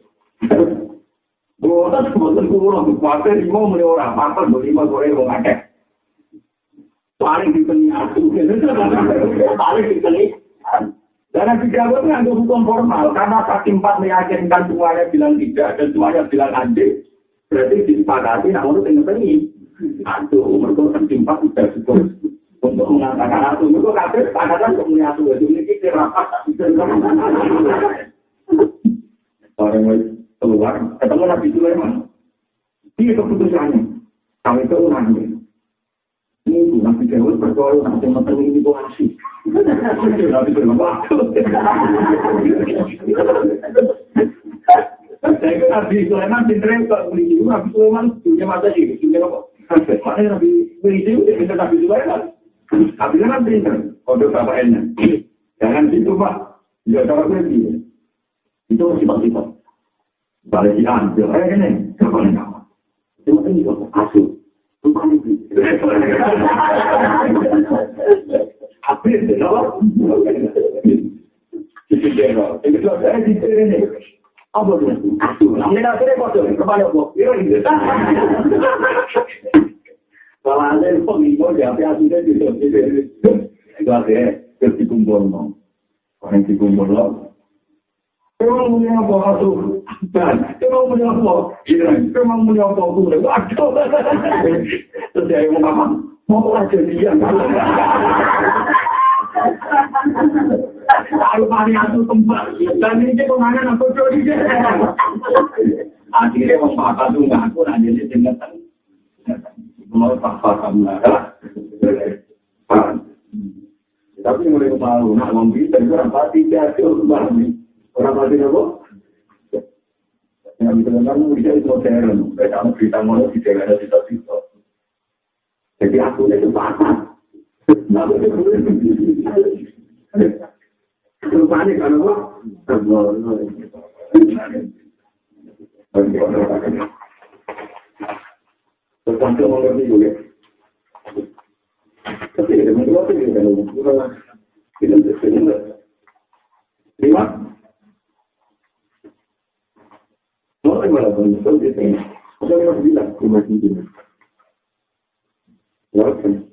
Bukan sebutan kulon, kuasa lima mulai orang, apa lima goreng orang akeh. Paling diteni aku, paling diteni. Dan Nabi Dawud mengambil hukum formal, karena saking empat meyakinkan semuanya bilang tidak, dan semuanya bilang anjing. Berarti disepakati nak ngono sing ngerti aduh mergo tertimpa sudah cukup untuk mengatakan aku mergo kabeh sepakatan untuk muni aku itu iki kira apa Orang keluar, ketemu Nabi Sulaiman. Ini keputusannya. Kami itu nanti. Ini Nabi Dawud berdoa nanti matang ini Tuhan sih. Nabi Sulaiman, waktu. Saya Nabi Sulaiman pinternya kok beli itu, Nabi Sulaiman punya mata sih, punya apa? Makanya Nabi beli itu, pinter Nabi Sulaiman. Nabi Sulaiman pinter, kode bapak enak. Jangan gitu Pak, ya cara gue Itu sifat-sifat. Balik si Anjir, eh ini, siapa yang nama? Cuma ini kok, asuh. Bukan itu. Apa itu? Apa? Itu dia, itu dia, itu dia. Apa? Aduh, namanya akhirnya kode, kepala kok. Iya, gitu. Kalau ada yang pemimpin, ya, tapi akhirnya gitu. Itu akhirnya, terus dikumpul, no. Orang dikumpul, no. Emang punya apa, aduh. Emang punya apa? Iya, emang punya apa, aduh. Aduh. Terus dia ngomong, mau aja dia. Kalau pari aku tempat, dan ini cek pemangan aku curi. Akhirnya mau patah tuh nggak aku nanti ini tinggal Mau apa kamu ada? Tapi mulai kemalu, nak ngomong dan orang pati dia tuh kembali. Orang jalan ada cerita Jadi aku itu. Nah, Rupanya kan apa? Ya, kan.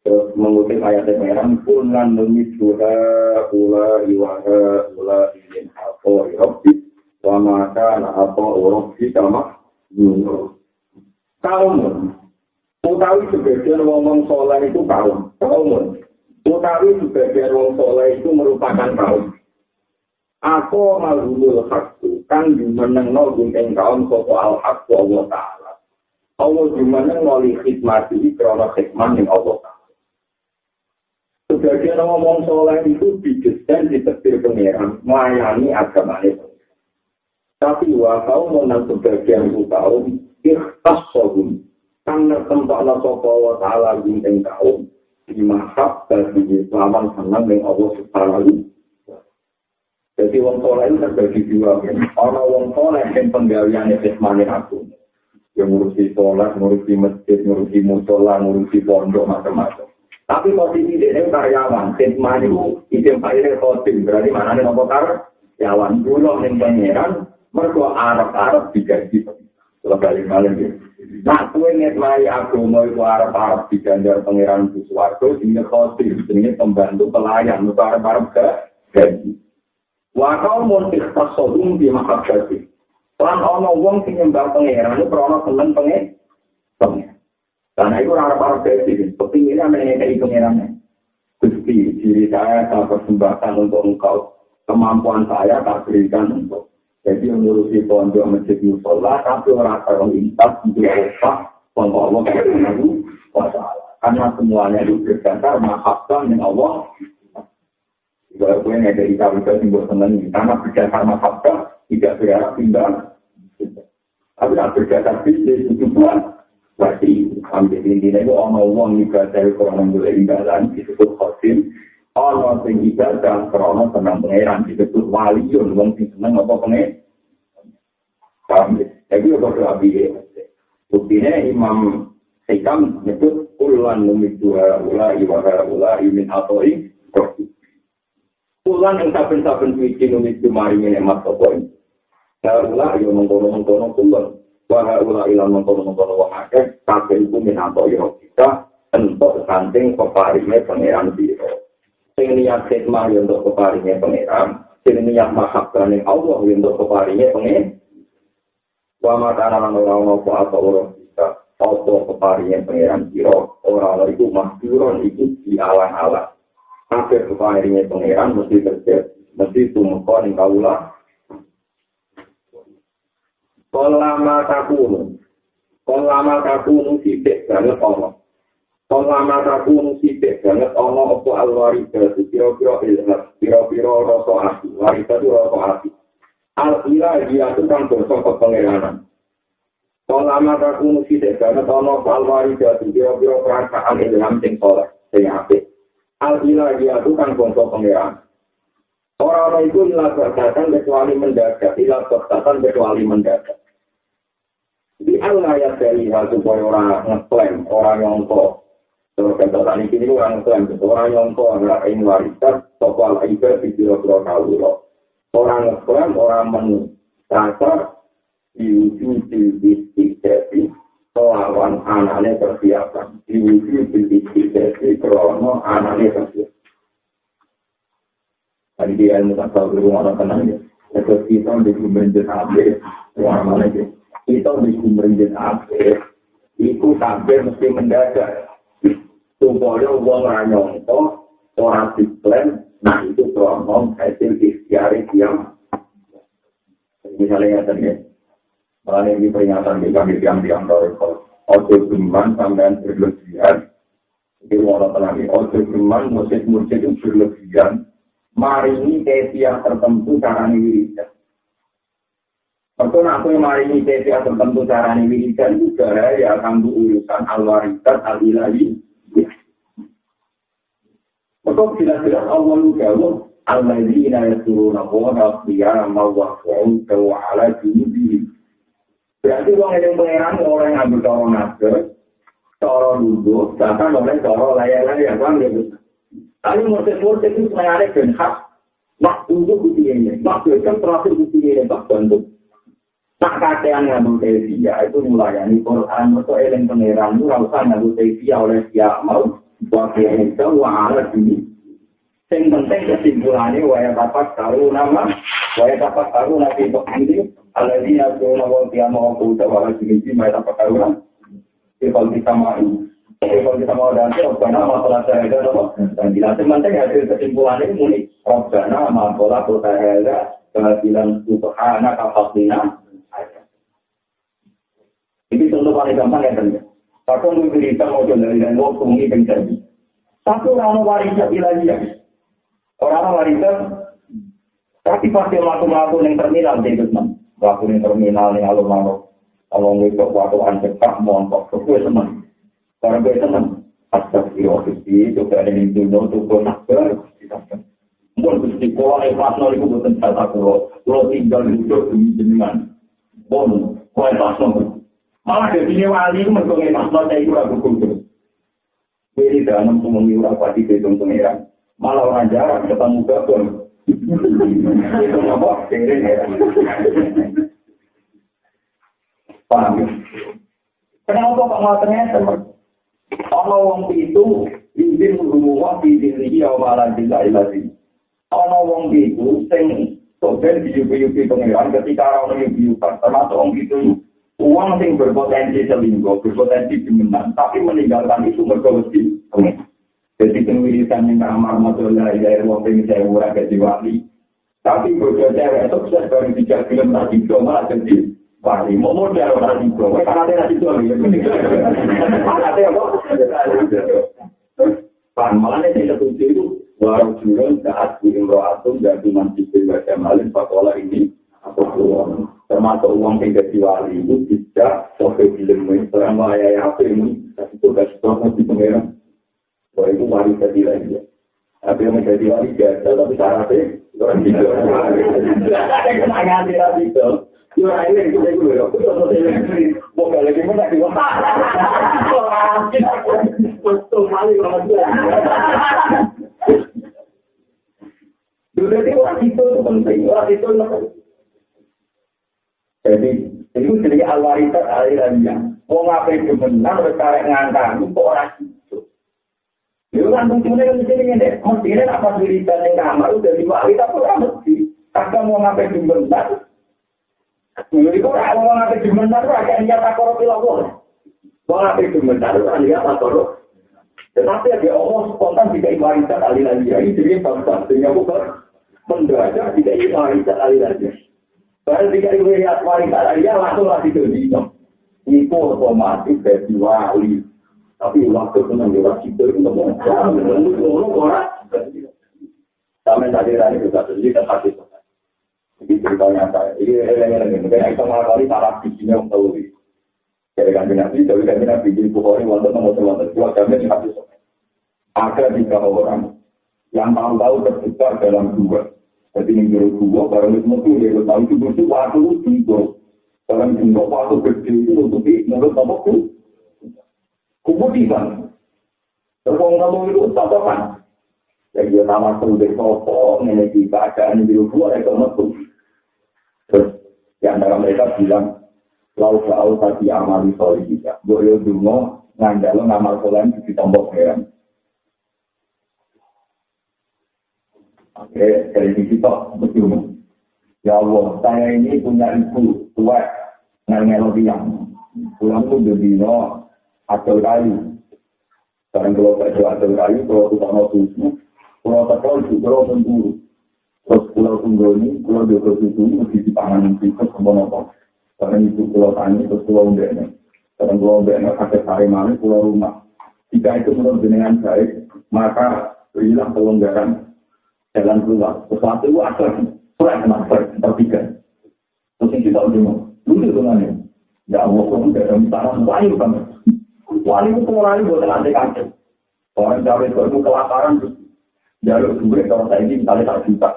Terus mengutip ayat yang Kulan nungi suha ula iwaha ula ingin hapo irobi. Wa maka na hapo urobi sama nungo. Kaumun. Utawi sebagian wong soleh itu kaum. Kaumun. Utawi sebagian wong soleh itu merupakan kaum. Aku malhumul hakku. Kan jumeneng no gunting kaum sopo al-hakku Allah Ta'ala. Allah jumeneng noli khidmati krono khidmat yang Allah Ta'ala. Sebagian ngomong soleh itu didesain di tepi pengeran, melayani agama itu. Tapi wakau menang sebagian kaum, ikhtas sohum. Karena tempat Allah sopa ta'ala gunting kaum, dimahab bagi lawan senang dengan Allah subhanahu Jadi wong soleh itu terbagi dua. Orang wong soleh yang penggalian itu aku. Yang ngurusi sholat, ngurusi masjid, ngurusi musola, ngurusi pondok, macam-macam. Tapi posisi ini karyawan, khidmat itu isim fa'ilnya khotim, berarti mana nih nopo karyawan, dulu nih pangeran, mereka Arab-Arab digaji. Kalau balik malam ya. Nah, kue ngetmai agama itu Arab-Arab diganjar pangeran Buswardo, ini khotim, ini pembantu pelayan, itu Arab-Arab gaji. Wakau mau ikhtas sodung di makab gaji. Lan ono wong sing nyembah pangeran, itu krono seneng pangeran. Karena itu orang-orang besi, seperti ini yang mengenai pengirannya. Gusti, diri saya saya persembahkan untuk engkau. Kemampuan saya tak berikan untuk. Jadi mengurusi pondok masjid musola, tapi orang untuk apa? Pondok Allah kayak Karena semuanya itu berdasar mahabbah yang Allah. Kalau gue nggak dari tahu itu simbol seneng, karena berdasar mahabbah tidak berharap tinggal. Tapi tidak berdasar bisnis itu bukan. Berarti ambil intinya itu orang uang ibadah kurang boleh ibadah disebut khosim. Orang sing ibadah karena senang pangeran disebut waliun. Wong sing senang apa? Paham ya? Jadi itu berarti Buktinya Imam Hikam menyebut ulan numit dua ulai wahara ulai min atoi kofi. Ulan yang saben-saben suci dua maring emas atoi. Ulai yang mengkono-mengkono kulan. Wahara ulai yang mengkono-mengkono wahake. Kabeh itu min atoi kita. Untuk santing keparingnya pangeran biro. Sing niat khidmah untuk keparingnya pangeran. Sing niat mahabkan yang Allah untuk keparingnya pangeran. Wa makana lan ora ono apa apa ora bisa apa keparinya pangeran siro ora ora iku mahduron iku di alang-alang kabeh keparinya pangeran mesti terjadi mesti tumeka ning kaula Kolama takunu Kolama takunu sithik banget ono Kolama takunu sithik banget ono apa alwarida pira-pira ilham pira-pira rasa ati warida itu rasa ati al ila dia tukang dosa ke pengiranan. Kalau lama aku mesti deh, karena kalau al wari jadi biro-biro perasaan ilham sing soleh, sing ape. Al ila dia tukang dosa pengiranan. Orang-orang itu ilah berkatan kecuali mendadak, ilah berkatan kecuali mendadak. Di Allah ya dari hal supaya orang ngeklaim, orang nyongko. Terus kata tadi ini orang ngeklaim, orang nyongko, orang ini warisan, toko al-ibadah di biro-biro kawuloh. orang ngeklaim orang mencatat diwujud di istiqdati melawan anaknya persiapan diwujud di istiqdati krono anaknya persiapan tadi dia tahu dulu orang tenang ya terus kita di kumbrenjen abe orang mana ya kita di kumbrenjen abe itu sampai mesti mendadak supaya uang ranyongko orang diklaim Nah itu promom hasil ikhtiar yang misalnya ya tadi, malah ini peringatan di kami yang di Antarikol. Ojo geman sampean berlebihan. Ini wala tenang Ojo geman musik-musik itu berlebihan. Mari ini kesia tertentu caranya wiridan. Betul aku yang mari ini kesia tertentu caranya wiridan itu ya akan urusan al-warisan al-ilahi. Maka jelas-jelas Allah jawab Alladzina yasuruna wa qiyama wa qu'uda wa ala junubihim. Berarti orang yang pengeran orang yang ambil cara naga, cara duduk, bahkan orang cara layak-layak, kan ya Tapi murtid-murtid itu sebenarnya dan hak, mak untuk bukti ini, mak kan terakhir bukti ini, mak bantu. Tak kakean ngambil tevia, itu melayani Quran, mereka eling pengeran, itu rasa ngambil tevia oleh siap mau, wakil itu wa'ala ini. Yang penting kesimpulannya waya tapak tahu nama, waya tapak tahu nabi untuk ini, ada di nabi nama dia mau kuda wala sini waya tapak tahu nama. Kalau kita mau, kalau kita mau dan karena masalah saya ada apa? Dan tidak penting hasil kesimpulannya muni. Robbana masalah kota hela kehadiran subhana kafatina. Ini contoh paling gampang ya teman. Aku mau cerita mau dari dan waktu ini terjadi. Satu orang warisan ilahi Orang warisan, tapi pasti melakukan yang terminal di Gusman. Melakukan yang terminal yang alun-alun. Kalau nggak waktu cepat, montok, gue seneng. Karena gue seneng. Astagfirullahaladzim, coba ada yang dulu, tuh gue nakbar. Mungkin yang pas nol itu bukan kata kulo. Kulo tinggal hidup demi jenengan. Bon, kola pas nol. Malah sini wali itu pas nol saya itu ragu kudu. Jadi dalam semuanya urap pasti hitung pengiran. malah orang jarang ketemu gabung. itu apa? Kering ya. Paham ya? Kenapa kok nggak ternyata? Kalau wong itu izin rumah di diri ya malah tidak ilasi. Kalau wong itu sing soben diupi-upi pengiran ketika orang diupi-upan termasuk wong itu uang sing berpotensi selingkuh, berpotensi dimenang, tapi meninggalkan itu mergawesi. Jadi penwiritan yang kamar masalah ya wong pengen saya murah ke wali. Tapi bodoh cewek sukses baru tiga film tadi malah jadi wali mau modal orang itu kok ada nasi tuh ya ada apa pan malah nih satu itu baru jualan saat di imroatum dan di baca malin pakola ini uang termasuk uang yang jadi wali itu tidak sampai film ini selama ya apa ini tapi tugas tugas di pengeran bahwa itu wali jadi lagi tapi yang menjadi wali biasa tapi syaratnya orang gitu ada kenangan tidak gitu Yo ini kita dulu ya. Kita mau jadi mau lagi mana kita. Betul kali kalau Jadi orang itu penting, orang itu Jadi itu jadi al-waritat alirannya. Mau ngapain kebenar, berkarek ngangkang, itu orang itu. Itu kan fungsinya kan di sini nih. Mestinya apa wiritan yang kamar udah di waritat orang mesti. Kakak mau ngapain kebenar, Jadi kok ora wong ate jumentar ora kaya niat takoro pilawo. Wong ate jumentar ora niat takoro. Tetapi ada Allah spontan tidak warisan alih lagi. Ini jadi bangsa. Sehingga bukan mendadak tidak warisan alih lagi. Baru tidak warisan warisan alih lagi langsung lagi jadi. Itu otomatis jadi wali. Tapi waktu nanti orang itu itu ngomong. Orang. Sampai tadi tadi juga jadi kan hati Ini ceritanya saya. Ini eleng-eleng. Mungkin itu mengakali salah bijinya yang tahu. Jadi kan nabi, tapi kan nabi di Bukhari, wonten nomor wonten dua kami di hadis. Ada tiga orang yang tahu-tahu terjebak dalam dua. Jadi ini juru dua, barang itu mesti dia tahu itu butuh waktu itu. Dalam jumlah waktu kecil itu untuk di menurut apa itu? Kemudian, terpong-terpong itu tatapan. Jadi dia nama sudah sopok, ini di keadaan di dua, ya kemudian. Terus di antara mereka bilang, Lau jauh tadi amal di soli kita. Boyo dungo, ngandalo ngamal solan di tombok heran. Oke, dari sisi toh, betul. Ya Allah, saya ini punya ibu tua, ngangelo tiang. Pulang tuh jadi no, acel kayu. Sekarang kalau kerja acel kayu, kalau tukang mau susu, kalau tak tahu juga, kalau memburu. Terus pulau tunggu ini, pulau dua itu mesti dipangan tikus sama nopo. Karena itu pulau tani, terus pulau undeknya. Karena pulau undeknya kakek sari mana, pulau rumah. Jika itu menurut dengan baik, maka berilah kelonggaran jalan keluar. Sesuatu itu ada kurang kenapa, tertiga. Terus kita udah mau, lucu dengan Ya Allah, kamu tidak ada misalnya, wahyu banget. Wahyu itu pengelolaan buat nanti kaget. Orang cawe itu kelaparan, jalur duit, kalau saya ini misalnya tak juta.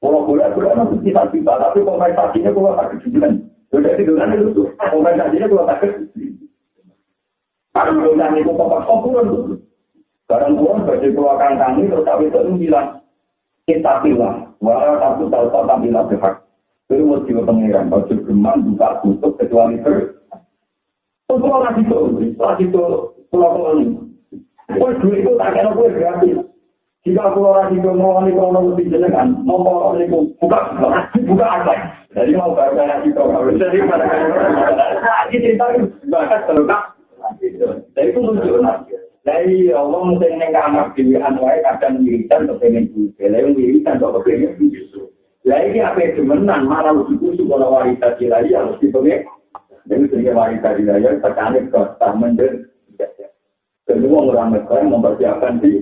Kalau boleh, boleh kan kita kita, tapi kompensasinya kalau tak kejujuran. Sudah itu kan itu, kompensasinya kalau tak kejujuran. Karena belum itu pokok komputer itu. Sekarang pulang baju keluarkan kami, terus kami itu bilang, kita pilih, walau aku tahu tahu tak bilang berhak. Itu mesti pengiran, baju gemang, buka tutup, kecuali ter. Kalau lagi itu, lagi itu, pulau-pulau ini. Kue duit itu tak kena kue gratis. Jika aku orang itu mau nih kalau mau jenengan, mau mau nih buka buka apa? Jadi mau baca lagi itu harus jadi pada kan? cerita bahkan terluka. Jadi itu lucu Dari Allah mungkin yang kamar pilihan wae kadang wiridan atau pengen juga, lain wiridan atau pengen juga. Lah ini apa yang semenan malah lebih kusuk kalau wanita lagi harus dipegang. Jadi sehingga wanita dilaya terkait ke taman dan kedua orang mereka yang mempersiapkan di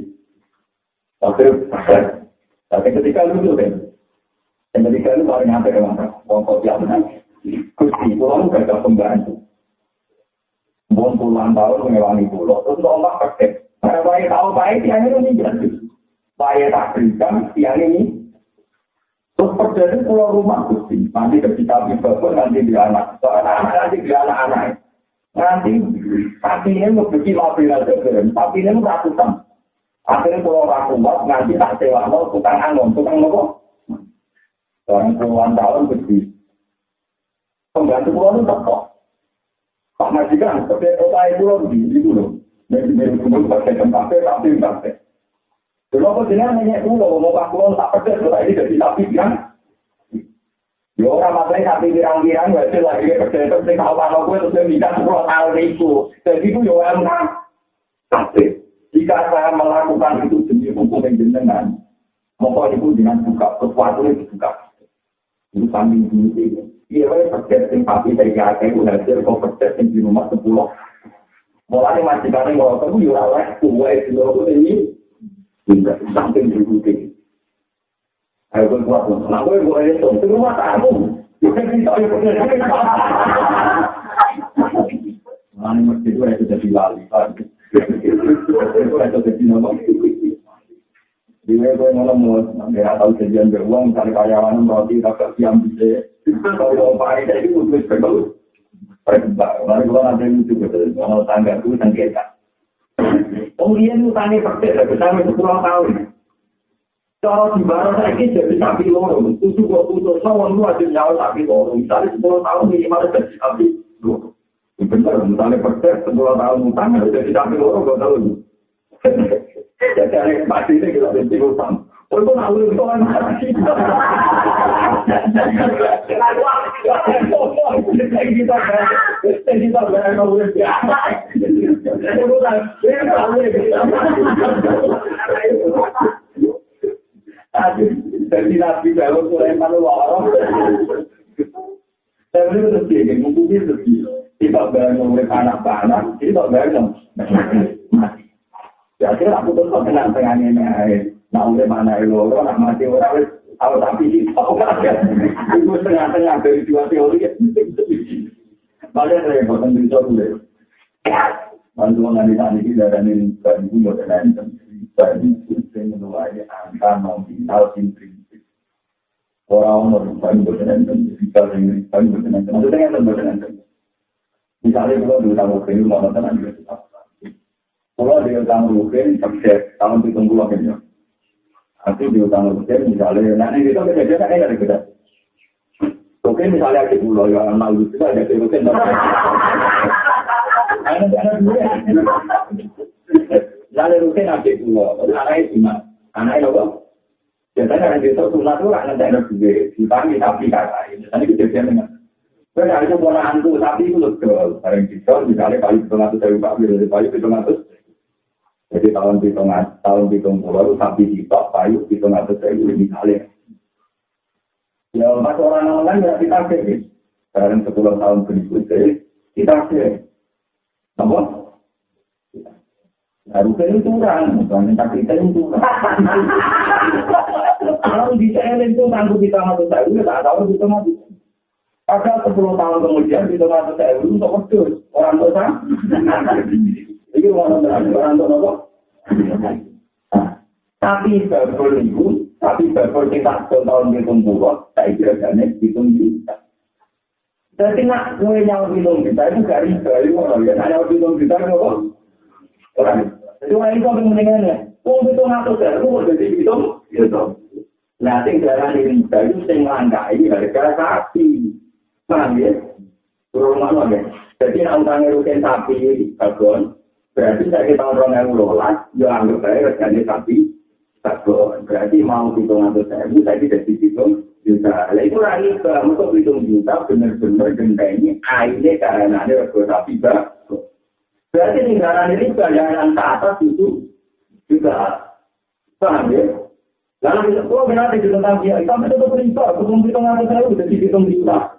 Tapi, tapi ketika lu tuh dan ketika lu paling nyampe ke mana, mau kau siapa pulau gak ada pembantu. Mau puluhan tahun mengewangi pulau, terus lo ombak pakai. Karena bayi tahu bayi tiang ini jadi. Bayi tak berikan tiang ini. Terus terjadi pulau rumah Kusti. Nanti ketika bisa pun nanti di anak. Soalnya anak nanti di anak-anak. Nanti kakinya mau bikin mobil aja, tapi ini ratusan. Akhirnya kalau orang kuat, nanti tak sewa mau tukang anon, tukang nopo. Dalam puluhan tahun begitu. Pembantu pulau itu kok. Pak Majikan, sebagai kota itu loh, di itu loh. Dari dari pulau pakai tempat, tapi pakai. Dulu aku jenengan nanya pulau, mau pak pulau tak pedes, kota ini jadi tapi kan. Ya orang masalahnya sapi pirang-pirang, wajib lagi kerja itu, sing tahu pak gue terus minta sepuluh tahun itu. Jadi itu ya orang tapi Jika saya melakukan itu demi hukum yang jenengan, maka itu dengan buka sesuatu yang dibuka. Itu kambing dulu Iya, wae pedes sing papi saya akeh ku hasil kok pedes sing di rumah sepuluh. Mulai majikannya ngotot ku yo ora oleh kuwe di loro ini. Tidak samping dibutuhin. Ayo gue kuat pun. Nah gue gue itu itu rumah tamu. Kita kita ayo pedes. Mana mesti gue itu jadi wali. Itu itu jadi nama. Dia gue ngomong mau nggak tahu kejadian beruang cari karyawan roti tak siam bisa. Kalau mau pakai jadi gue terus Perkembang, lalu gue nanti itu betul, kalau tangga gue sengketa. Kemudian utangnya persis, sampai sepuluh tahun. Kalau di barat lagi jadi sapi loro, tujuh dua putus, sama lu ada nyawa sapi loro. Misalnya sepuluh tahun minimal jadi sapi loro. Benar, misalnya persis sepuluh tahun utang jadi sapi loro, gue tahu. Jadi utang. Mati. Kan, ini kita. Kalau Sulaiman orang. Tapi itu itu sedih. Tidak bayar urus anak-anak, tidak bayar mati. Ya, kira aku tuh tenang tengahnya Nah, oleh mana itu orang nak mati orang wis tahu tapi itu itu tengah-tengah dari dua teori. Padahal saya bukan bisa dulu. Bantu mengenai tadi kita dan ini bukan itu bukan lain dan itu menulai angka nominal prinsip. Orang orang bukan bukan lain kita ini bukan bukan lain. Maksudnya kan bukan lain. Misalnya kalau dulu tahu kini mau juga tetap. Kalau di utang rugen, sukses. Tahun itu tunggu lagi. Aku di utang rugen, misalnya, nah ini kita beda-beda, kan ada beda-beda. Oke, misalnya aku pulau, ya, anak lu juga, ya, itu kan. Misalnya rugen, aku pulau, anaknya gimana? Anaknya apa? Biasanya kan kita sunat tuh kan ada yang gede, dipanggil tapi kan lain. Tadi kita siapa nih? Kita tuh warna tapi itu loh, kalau bareng kita, misalnya kali itu ngatur dari Pak itu. Jadi tahun hitung tahun hitung pulau sapi hitok payu hitung atau saya misalnya. Ya pas orang lain ya kita sih. Sekarang sepuluh tahun berikutnya kita sih. Apa? Harusnya itu kurang, bukan kita itu kurang. Kalau di CLN itu tangguh kita masuk saya, tak tahu kita masuk. Padahal sepuluh tahun kemudian kita masuk saya untuk pedus orang tua. Iki orang orang nopo. Tapi babol itu, tapi babol kita tahun hitung puluh, saya kira jane hitung juta. Jadi nak gue nyawa hitung juta itu gak riba, itu orang ya. Nyawa hitung juta itu apa? Orang. Jadi orang itu yang mendingannya. Uang hitung atau saya, gue jadi hitung, hitung. Nah, sing darah riba itu sing langkai harga sapi. Paham ya? Turun mana ya? Jadi nak utangnya rutin sapi, babon, Berarti saya kita orang yang lolas, ya anggap saya reganya tapi satu. Berarti mau hitung atau saya, saya tidak dihitung juta. Nah, itu lagi untuk hitung juta benar-benar denda ini airnya karena ada rego sapi bagus. Berarti tinggalan ini bayaran ke atas itu juga paham ya? Lalu kita, oh benar itu tentang dia, sampai itu riba, hitung hitung atau saya udah dihitung juta.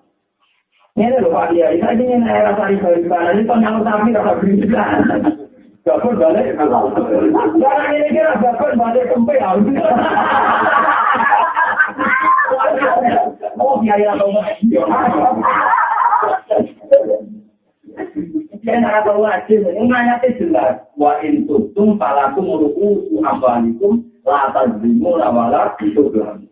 Ini loh Pak Kiai, saya ingin era sari bagaimana, ini penyalut sapi rasa berita. Bapak balik. Jangan ini kira bapak balik kempe harus. Oh, biaya yang tahu Dia nak tahu jelas. Wa in tutum palakum ruku ambanikum la tazimu la wala itu bilang.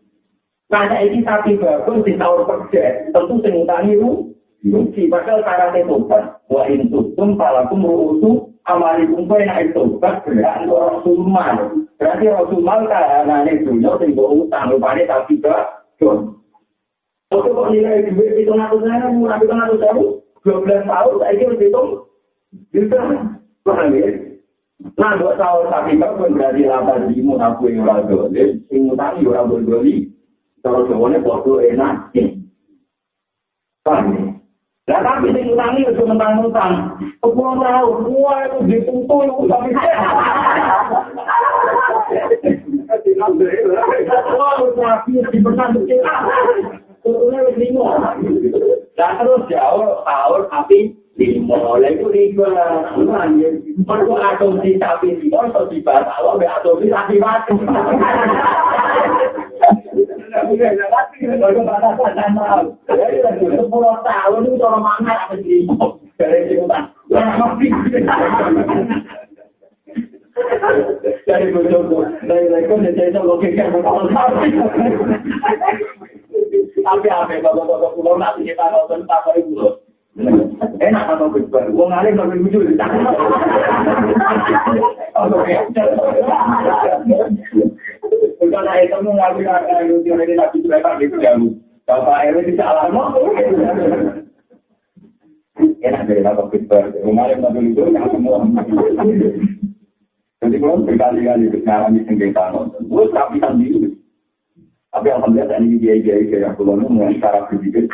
Nanya ini tapi bagus di tahun kerja, tentu sing utangi ru. Rugi, padahal cara tetupan. Wa in tutum palakum ruku amali kumpul yang itu kan berat orang sumal. Berarti orang sumal karena ini dunia tinggal utang rupanya tapi ke don Oke kok nilai duit itu ngatur saya murah itu ngatur saya dua belas tahun saya itu hitung bisa paham ya? Nah dua tahun tapi kan berarti lapas di mana aku yang dolim sing utang orang berdoli kalau jawabannya bodoh enak. Paham ya Lah tapi sing utangi yo mentang utang. Sepuluh tahun, semua itu ditutu itu tapi lima. Lah terus jauh tahun tapi lima. Lah itu riba. Mergo asumsi tapi lima iso dibatal mbek asumsi tapi mati. Tapi apa bapak-bapak pulau nanti kita nonton tak ibu. Enak yang di. Enak dari bapak besar, uang alim lebih muncul yang semua. Jadi kalau berkali-kali mengalami sengketa nonton, gue tapi sendiri. Tapi alhamdulillah ini dia-dia kayak pulau ini cara berpikir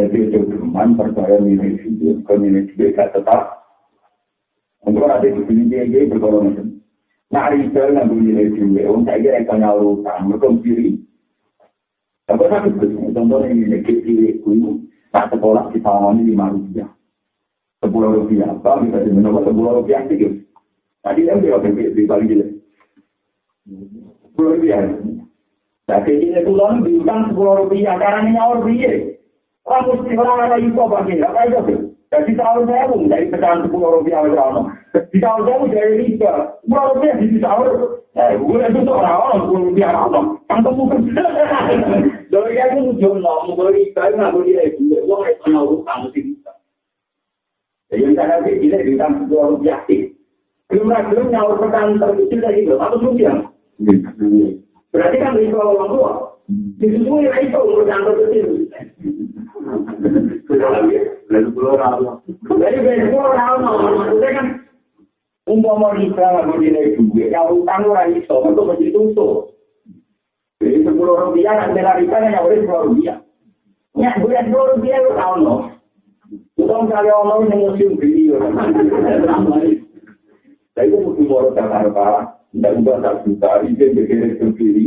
Jadi itu teman percaya nilai video, ke video gak tetap. Untuk ada di sini dia dia berkorong itu. Nah, itu yang nilai video, untuk kira itu nyawa utang, mereka kiri. Tapi saya itu, contohnya nilai kiri itu, tak sekolah tahun ini lima rupiah. Sepuluh rupiah, apa bisa dimenangkan sepuluh rupiah sih? Tadi yang dia pikir di balik jelek. Sepuluh rupiah. Jadi ini tulang diutang sepuluh rupiah, karena nyawa rupiah. Orang mesti orang ada info bagi, apa itu? Jadi tahun saya pun dari pecahan sepuluh rupiah aja orang. Di tahun saya pun dari riba, sepuluh rupiah di tahun. Eh, gue itu tuh orang orang sepuluh rupiah orang. Tangkap mungkin. Dari yang itu jono, mau riba nggak boleh lagi. Uang itu mau utang mesti bisa. Jadi saya lihat ini di tahun sepuluh rupiah sih. Belum lagi belum nyawa pecahan terkecil dari itu, satu rupiah. Berarti kan riba orang tua. Disusul ya itu urusan terkecil. Kan umpama kita nggak mau dinilai juga, ya utang orang itu, itu mesti tutup. Jadi sepuluh rupiah, nanti lari kan yang boleh sepuluh rupiah. Ya, gue sepuluh rupiah lu tahu no. Utang kali orang yang museum video. Saya itu mesti mau datang ke tidak ubah tak juta, ini berkira sendiri.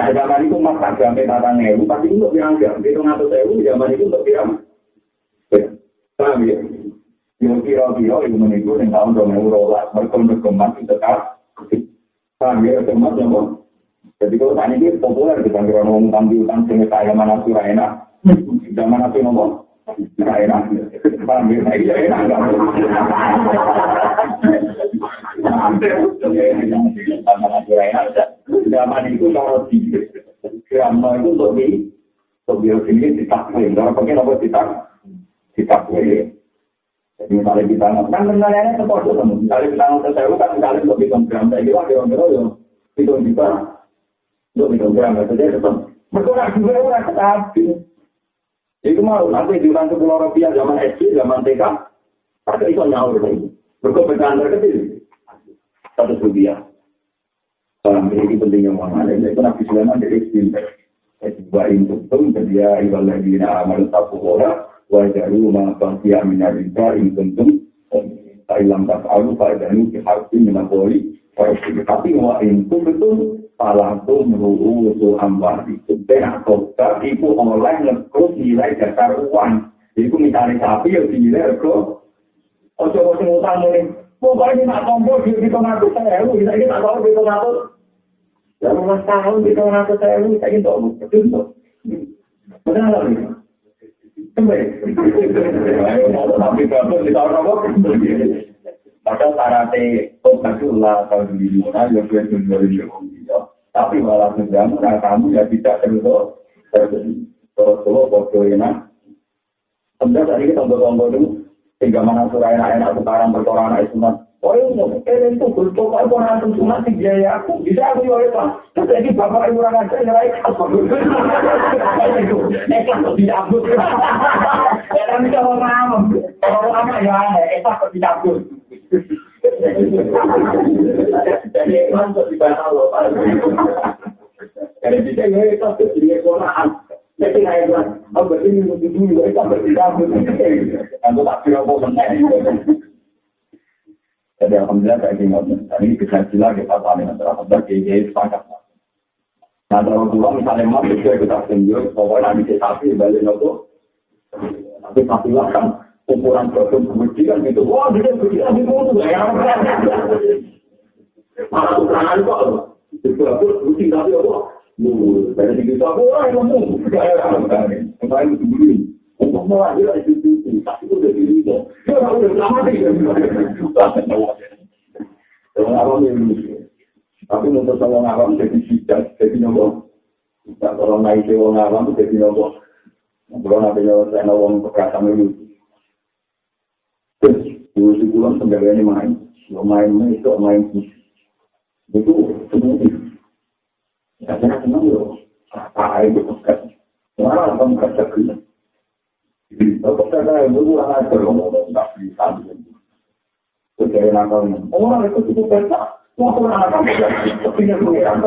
Nah zaman itu mas tak jamin tata ngewu, pasti untuk dianggap. Itu ngatur sewu, zaman itu untuk dianggap. Paham ya? Yang kira-kira itu menipu yang tahun dua ribu rolas, mereka berkembang itu tetap. Paham ya? Berkembang ya, Jadi kalau tadi ini populer kita kira ngomong utang utang sehingga saya mana surah enak. Zaman apa ngomong? Surah enak. Paham ya? Saya iya enak enggak? Zaman itu kalau di Zaman itu untuk di untuk biologi ditakwin. Kalau pakai nomor ditakwin. kita boleh. Jadi misalnya kita kan sebenarnya sepuluh kan, misalnya kita nonton sewa kan? Misalnya untuk gram, saya kira kira-kira ya hitung juta, untuk gram, maksudnya tetap. Berkurang juga orang tetapi itu mau nanti diulang sepuluh rupiah zaman SD, zaman TK, pakai itu nyaur lagi, berkompeten terkecil, satu rupiah. Dalam ini pentingnya uang ada, itu nabi Sulaiman dari Sinter. Dua intum, jadi ya ibadah amal tapu bola, wajaru ma baqiya min ar-riba in kuntum. Thailand tak alu pada ini harus menapoli tapi wa in kuntum palaku meruhu itu ambar itu benar kota itu oleh ngekrus nilai dasar uang. Itu misalnya sapi yang dinilai kok ojo-ojo ngutang ini pokoknya nak tombol di kita ngatur saya lu bisa kita tahu di kita ngatur ya mas tahun di kita ngatur saya lu bisa kita tahu benar benar Tapi bagus di tahun apa? Padahal syaratnya Tokatullah tahun ini, ya gue tunggu di Tapi malah sedang, nah kamu ya tidak terus terjadi. Terus kalau foto enak. Sebenarnya tadi kita tombol-tombol itu, sehingga mana surah enak-enak sekarang berkorang anak sunat. Oh ini, ini itu betul aku nanti cuma si biaya aku. Bisa aku ya Pak. Terus ini bapak ibu orang aja yang lain apa? Itu, nekat kok dicabut. Ya kan bisa orang awam. Orang awam ya aneh, nekat kok dicabut. Jadi ikhlas kok dibatal loh. Jadi bisa ya ikhlas kok jadi ekonomi. Jadi nggak ikhlas. Oh berarti ini mau dulu, kok dicabut. Aku tak kira kok menang. Jadi alhamdulillah saya ingin Dan ini bisa jelas kita paling antara sebagai kiai sepakat. Nah kalau pulang misalnya mas itu kita tunjuk pokoknya nanti sapi balik nopo. Tapi sapi lah kan ukuran produk kemudian gitu. Wah dia kemudian itu tuh ya. Malah ukuran kok. Itu aku rutin tapi apa? Itu itu tapi itu itu. Untuk orang awam jadi sidat, jadi nopo. Tidak orang naik ke orang awam jadi nopo. Belum ada yang saya nawang kekerasan itu. Terus, dulu sebulan ini main. Kalau main itu main musik. Itu semuanya. Saya senang loh. Apa itu kekerasan? Kenapa kamu kekerasan? Kalau saya yang dulu anak berumur nggak bisa. Jadi nakal orang itu cukup besar. Mau orang anak kepingin pengiran.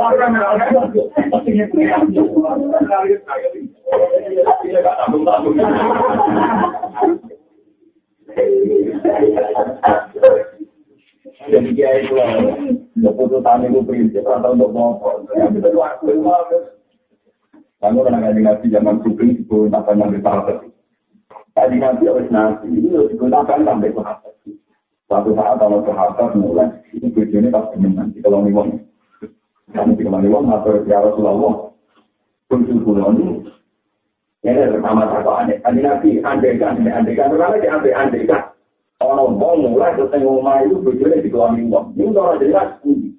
Orang anak kepingin pengiran. Jadi dia itu keputusan itu prinsip atau untuk ngomong. Yang kita lakukan Kamu pernah ngaji ngaji zaman sahabat. Tadi nanti ini sampai sahabat. Suatu saat kalau sahabat mulai, ini tujuannya pas nanti kalau. Kami di kalau niwon atau ya Rasulullah. Kunci kulon ini ini pertama satu aneh. Tadi nanti andekan, andekan, karena di andekan, andekan. Kalau mau mulai ke rumah itu tujuannya di kalau niwon. Ini orang jelas kunci.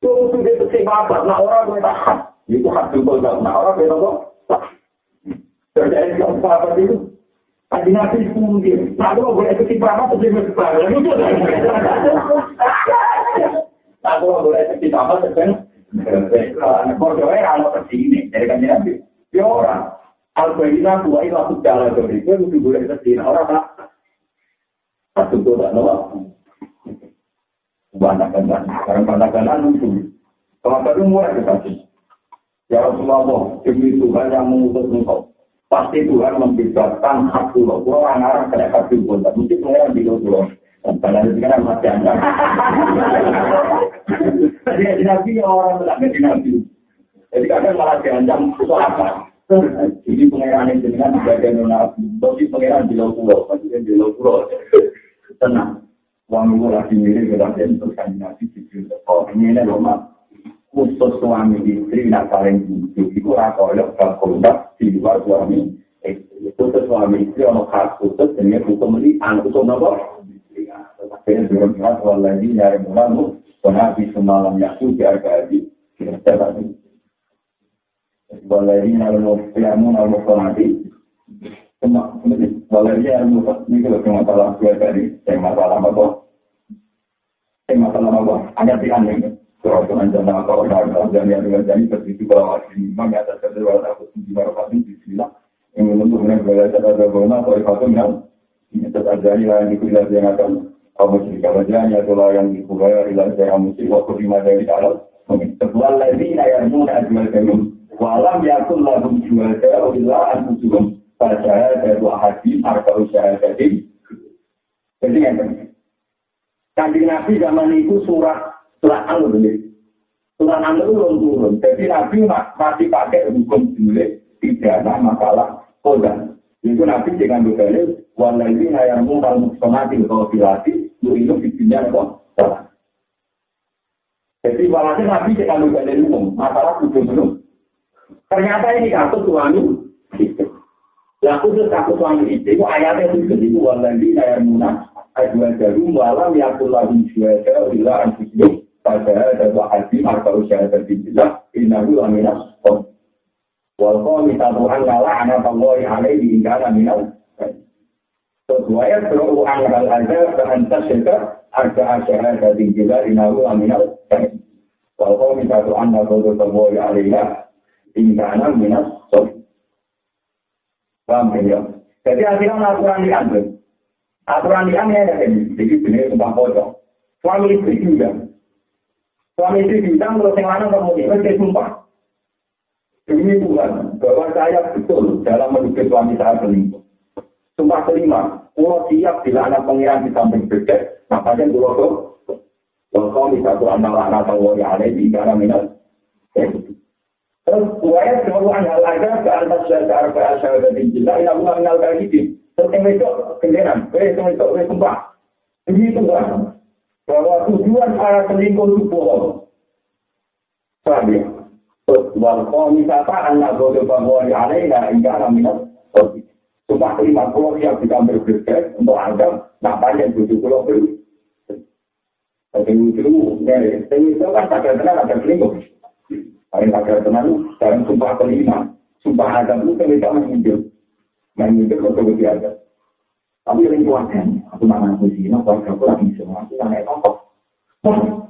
Itu sudah kesempatan, nah orang boleh tahan. itu hak jempol gak nah orang beda kok terjadi di apa itu. Adi nabi mungkin, nah kalau boleh apa sih masih parah, itu Nah kalau boleh ketimbang apa sih Nah, kalau kalau kesini, dari kan nabi, ya orang, Al-Bayyina kuwa ila jalan dari itu, itu boleh ke sini, orang tak, satu tuh tak nolak. Banyak-banyak, karena banyak-banyak itu, kalau tadi mulai ke sini, Ya Rasulullah, demi Tuhan yang mengutus engkau. Pasti Tuhan membebaskan hak pulau. Pulau orang-orang kena kasih pun. Mesti pengeran di pulau. Pada itu kan masih anda. Jadi nabi orang tidak menjadi nabi. Jadi kadang malah diancam itu apa? Jadi pengeran itu dengan bagian nabi. Tapi pengeran di pulau. Maksudnya di pulau. Tenang. Uang itu lagi mirip dengan terus kan nabi. Oh, ini ini loh, khusus suami istri nak paling butuh itu rakyat berkontak di luar suami khusus suami istri ono khas khusus dengan hukum ini anak hukum apa? Akhirnya belum jelas lagi nyari mulamu karena di semalam yaku biar gaji kita tadi. Wallahi nalu mufiamu nalu mufamati Wallahi nalu mufamati ini kalau masalah gue tadi yang masalah apa? Yang masalah apa? Hanya di aneh Surah Tuhan Jannah atau Orang dan yang dengan jadi begitu bahwa ini memang atas kedua aku di barokatin di sila yang menentu dengan belajar ada guna atau ifatum yang ini tetap jadi lah yang dikuliah yang akan kaum musyrik wajahnya itulah yang dikuliah ilah saya musyrik waktu lima dari alam sebuah lagi ayat muna jual kemim walam yakun lahum kemim illa anfusuhum pada dari dua hadis atau syahadat jadi yang penting Kanjeng Nabi zaman itu surat surat An ini. Surat An itu turun. Jadi Nabi masih pakai hukum dulu ada masalah kodan. Itu Nabi dengan berdalil wallahi yang mungkal muksonati atau filati lu itu dunia apa? Jadi walhasil Nabi dengan berdalil umum masalah hukum belum. Ternyata ini kasus suami itu. Lah khusus kasus suami itu ayatnya itu itu wallahi yang munah Adwa jarum walam yakullahu syuhada ila anfusikum pada ada dua hati atau usia terbijilah inahu laminas kom. Wal qamisa tuhan lala ana tawahi alaihi ingkana minal. Sesuai seru an hal aja dengan tasyaka harga asyara dari jila inahu aminal. Wal qamisa tuhan lala tawahi alaihi ingkana minal. Paham ya? Jadi akhirnya aturan diambil. Aturan diambil ya, jadi benar sumpah pocong. Suami istri juga. Suami istri diundang terus yang lanang kemudian, saya sumpah. Demi Tuhan, bahwa saya betul dalam menuduh suami saya selingkuh. Sumpah kelima, pulau siap bila anak pengiran di samping bebek, makanya pulau tuh, kalau bisa tuh anak anak tahu yang ada di cara minat. Terus buaya semua hal aja ke atas dan ke asal dari jila, ini aku mengenal kali ini. Terus yang itu kendaraan, eh yang itu eh sumpah. Demi Tuhan, bahwa tujuan para selingkuh itu bohong. Ya? wal qamisata anak bodoh bahwa alaina hingga alaminat Sumpah lima puluh yang kita berbeda untuk Anda, nak panjang tujuh puluh beri. Tapi itu, ya, itu kan tak ada selingkuh. Paling tak kenal, dalam sumpah kelima, sumpah Adam itu kita menghijau. Menghijau ke lebih ada. Tapi yang kuatkan, aku nak ngaku sih, nak keluarga aku lagi semua, aku nak naik tongkok.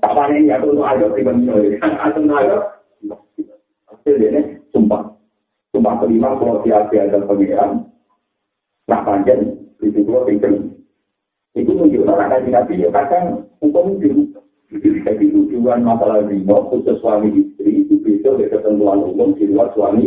Tak panen ya, aku untuk Adam pribadi, aku untuk Adam, ini sumpah. Sumpah kelima kalau siap-siap ada pengiran, nak panjang, itu kalau pikir. Itu menunjukkan akan nabi ya kadang hukum itu. Jadi tujuan masalah rino khusus suami istri itu bisa dari ketentuan umum di luar suami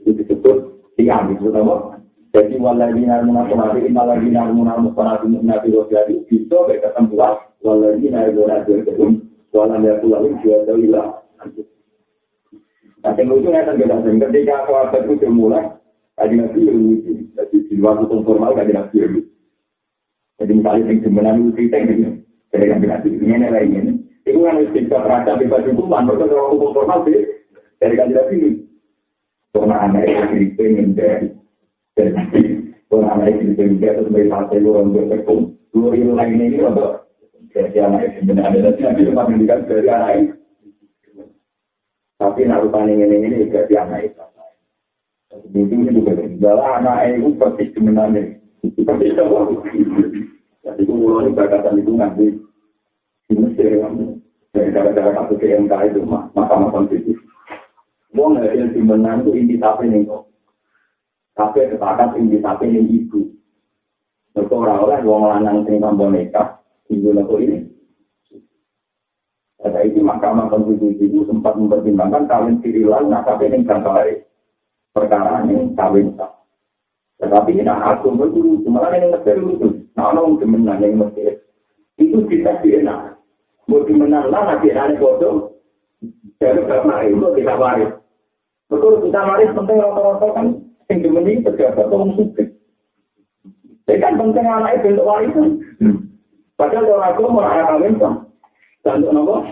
itu disebut tiang itu nama. Jadi waladina munafunati inaladina munafunati munafi wajadi bisa dari ketentuan waladina kedum waladina lalu juga tahu Nah, yang lucu nggak beda ketika sahabat itu dimulai, tadi nabi lucu. Jadi di luar hukum formal tadi nabi lucu. Jadi misalnya yang sebenarnya itu cerita ini, dari nabi nabi ini nilai ini. Itu kan bisa terasa bebas hukuman, mereka kalau hukum formal sih dari kaji nabi ini. Karena anak itu cerita ingin dari dari nabi. Karena anak itu cerita ingin dari sebagai partai orang berpekum. Dua ribu lain ini untuk jadi anak itu sebenarnya. Dan nabi itu mendidikan dari anak itu. Tapi nak rupanya ini ini juga di anak itu. Itu ini juga Kalau anak itu persis sebenarnya. Persis apa? Jadi itu mulai berkata itu nanti di Mesir dari cara-cara kasus KMK itu mahkamah konstitusi. Mau nggak yang sebenarnya itu inti tapi nih kok. Tapi sepakat inti tapi ini ibu. Betul orang-orang yang lanang sing tambah nikah, ibu ini pada itu Mahkamah Konstitusi itu sempat mempertimbangkan kawin sirilan, nah tapi ini kan baik. Perkara ini kawin sah. Tetapi ini aku itu malah ini Mesir itu. Nah, orang kemenang yang Mesir. Itu kita enak. Mau dimenang lah, nanti ada bodoh. Jadi karena itu tidak waris. Betul, kita waris penting rata-rata kan. Yang dimeni pejabat atau suka. Jadi kan penting anak itu untuk warisan. Padahal orang aku mau anak kawin sah. Untuk nopo?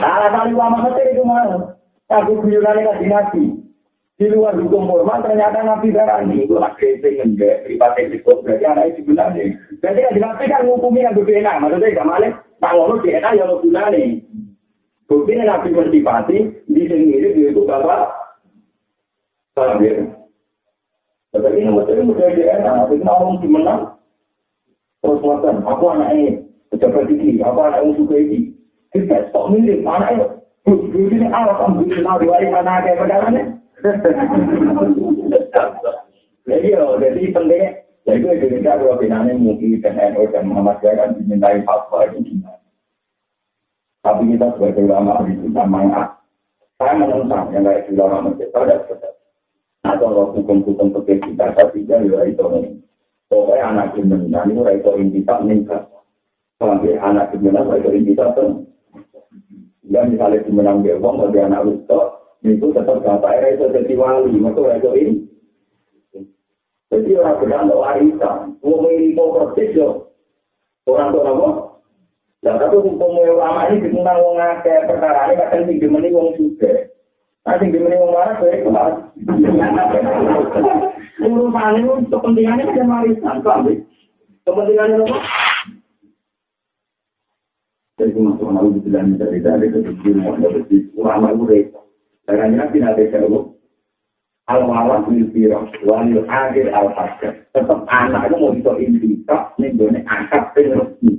Alasan ulama Mesir itu mana? Tapi guyuran yang nabi. Di luar hukum formal ternyata nabi darah ini itu lagi enggak pribadi itu berarti anak itu gunanya. Berarti kan nabi kan ngukumi yang berbeda. Maksudnya gak malah tak ngono DNA yang gunanya. Bukti nabi bersifati di sini itu bapak. Paham ya? Tapi ini Mesir itu udah DNA. Tapi ngomong gimana? Terus makan, aku anak ini pejabat ini, apa anak yang suka ini. Kita stok mirip, anaknya, bu, ini alat bu, kenal diwari anak kayak pedalannya. Jadi ya, jadi pentingnya, jadi gue Indonesia kalau binanya mungkin dan NU dan Muhammadiyah kan dimintai fatwa itu gimana. Tapi kita sebagai ulama itu sama saya menentang yang kayak ulama masjid pada sekedar. Atau hukum-hukum seperti kita, tapi ya itu ini. Pokoknya anak jenengan itu itu intisak meningkat. Sampai anak saya jadi bisa tuh. Ya misalnya dimenang dia uang, bagi anak itu, itu tetap gak bayar itu jadi wali, maka itu ini. Jadi orang bilang untuk warisan, mau ini mau persis yo. Orang tua apa? Ya tapi hukum ulama ini tentang wong akeh perkara ini kadang sing dimeni wong juga. Nah sing dimeni wong marah kowe itu mas. Urusan itu kepentingannya kan warisan, kepentingannya apa? Jadi masuk nabi bilang dari dari itu ulama itu repot. Karena nabi nanti jauh. Al-walad lil firah, walil akhir al-hajar. Tetap anak itu mau bisa intisak, ini gue angkat rezeki.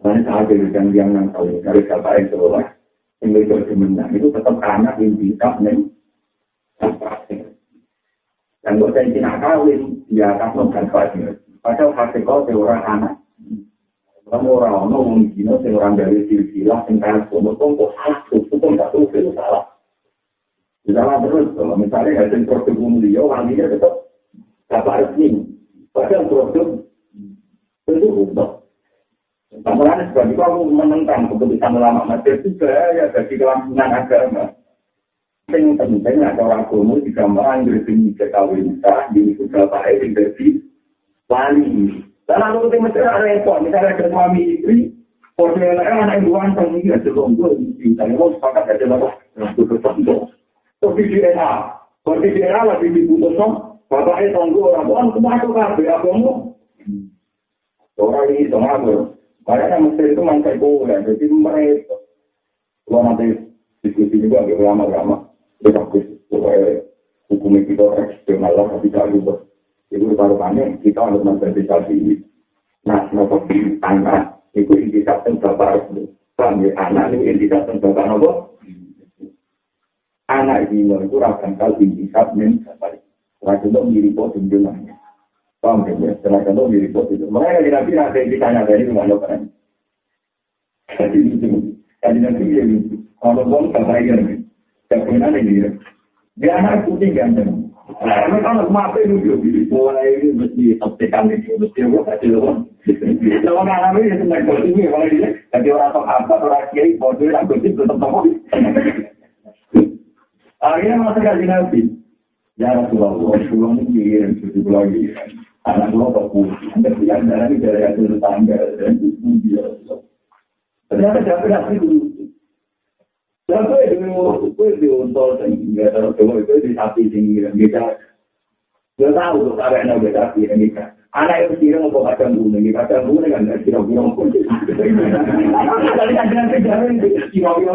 Karena saat itu yang yang nang tahu dari siapa yang sekolah, yang itu semenang itu tetap anak intisak nih. Dan buat saya tidak kawin, dia akan mengkaji. Padahal hasil kau seorang anak. Kamu orang orang mungkin seorang dari silsilah, yang kaya semua, kok salah, itu pun itu salah. Terus, kalau misalnya hasil produk mulia, wanginya tetap kabar resmi. Padahal produk itu. Kemudian sebab itu aku menentang keputusan ulama Mesir juga ya bagi kelangsungan agama. Yang penting ada orang agama juga mengambil ini kekawin sah, di juga baik jadi wali. Dan lalu ketika Mesir ada repot, misalnya ada suami istri, Portfolio anak yang dua tahun ini ada lombok, misalnya mau sepakat ada apa? Untuk tertentu. Tapi DNA, berarti DNA lagi dibutuh no. Bapaknya tunggu orang tua, kamu masuk kafe, kamu. Orang ini sama aku. Makanya Mesir itu mantai boleh, jadi mereka. Kalau nanti diskusi juga agak lama-lama, ya bagus. Supaya hukum kita eksternal lah, tapi tak lupa. Itu taruhannya kita harus menservisasi. Nah, nopo anak, itu indikator bapak itu. Kami anak itu indikator bapak nopo. Anak dino itu rakan kal indikap men sampai rakan itu mirip po tunjulannya paham ya rakan itu mirip po itu mereka di nabi nanti ditanya dari mana kan jadi itu jadi nanti dia kalau bom sampai ini kemudian ini dia dia anak putih ganteng Karena kalau mati dulu, mulai ini mesti tekan ini, mesti gue kasih lo. Kalau nggak ngambil ya senang bos ini, kalau dia jadi orang apa, orang bodoh, orang gosip tetap tahu. Akhirnya masa kaji nabi. Ya Rasulullah, Rasulullah ini kirim, Rasulullah ini. Anak kok putih, ada yang darah ini dari hasil tangga, dan itu dia. Ternyata siapa nabi dulu. Siapa itu, gue di untol, nggak tahu, coba itu di sapi tinggi, kita. Gak tahu tuh, karena ada beda sapi, kita. Anak itu kira mau kacang kuning, kacang kuning kan nggak kira-kira pun. Tadi ada yang kejaran, kira-kira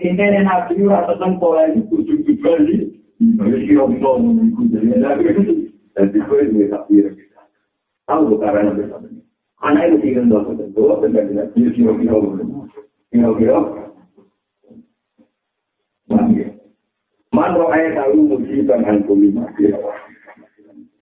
ini nabi ora teteng pola iki kudu dibali. Wis kira kira kudu Jadi kowe iki tak kira kita. Tahu. Anak itu tinggal dua kota dua dan tidak kira kira kira kira kira. Man roh ayat tahu musibah dan kuliah.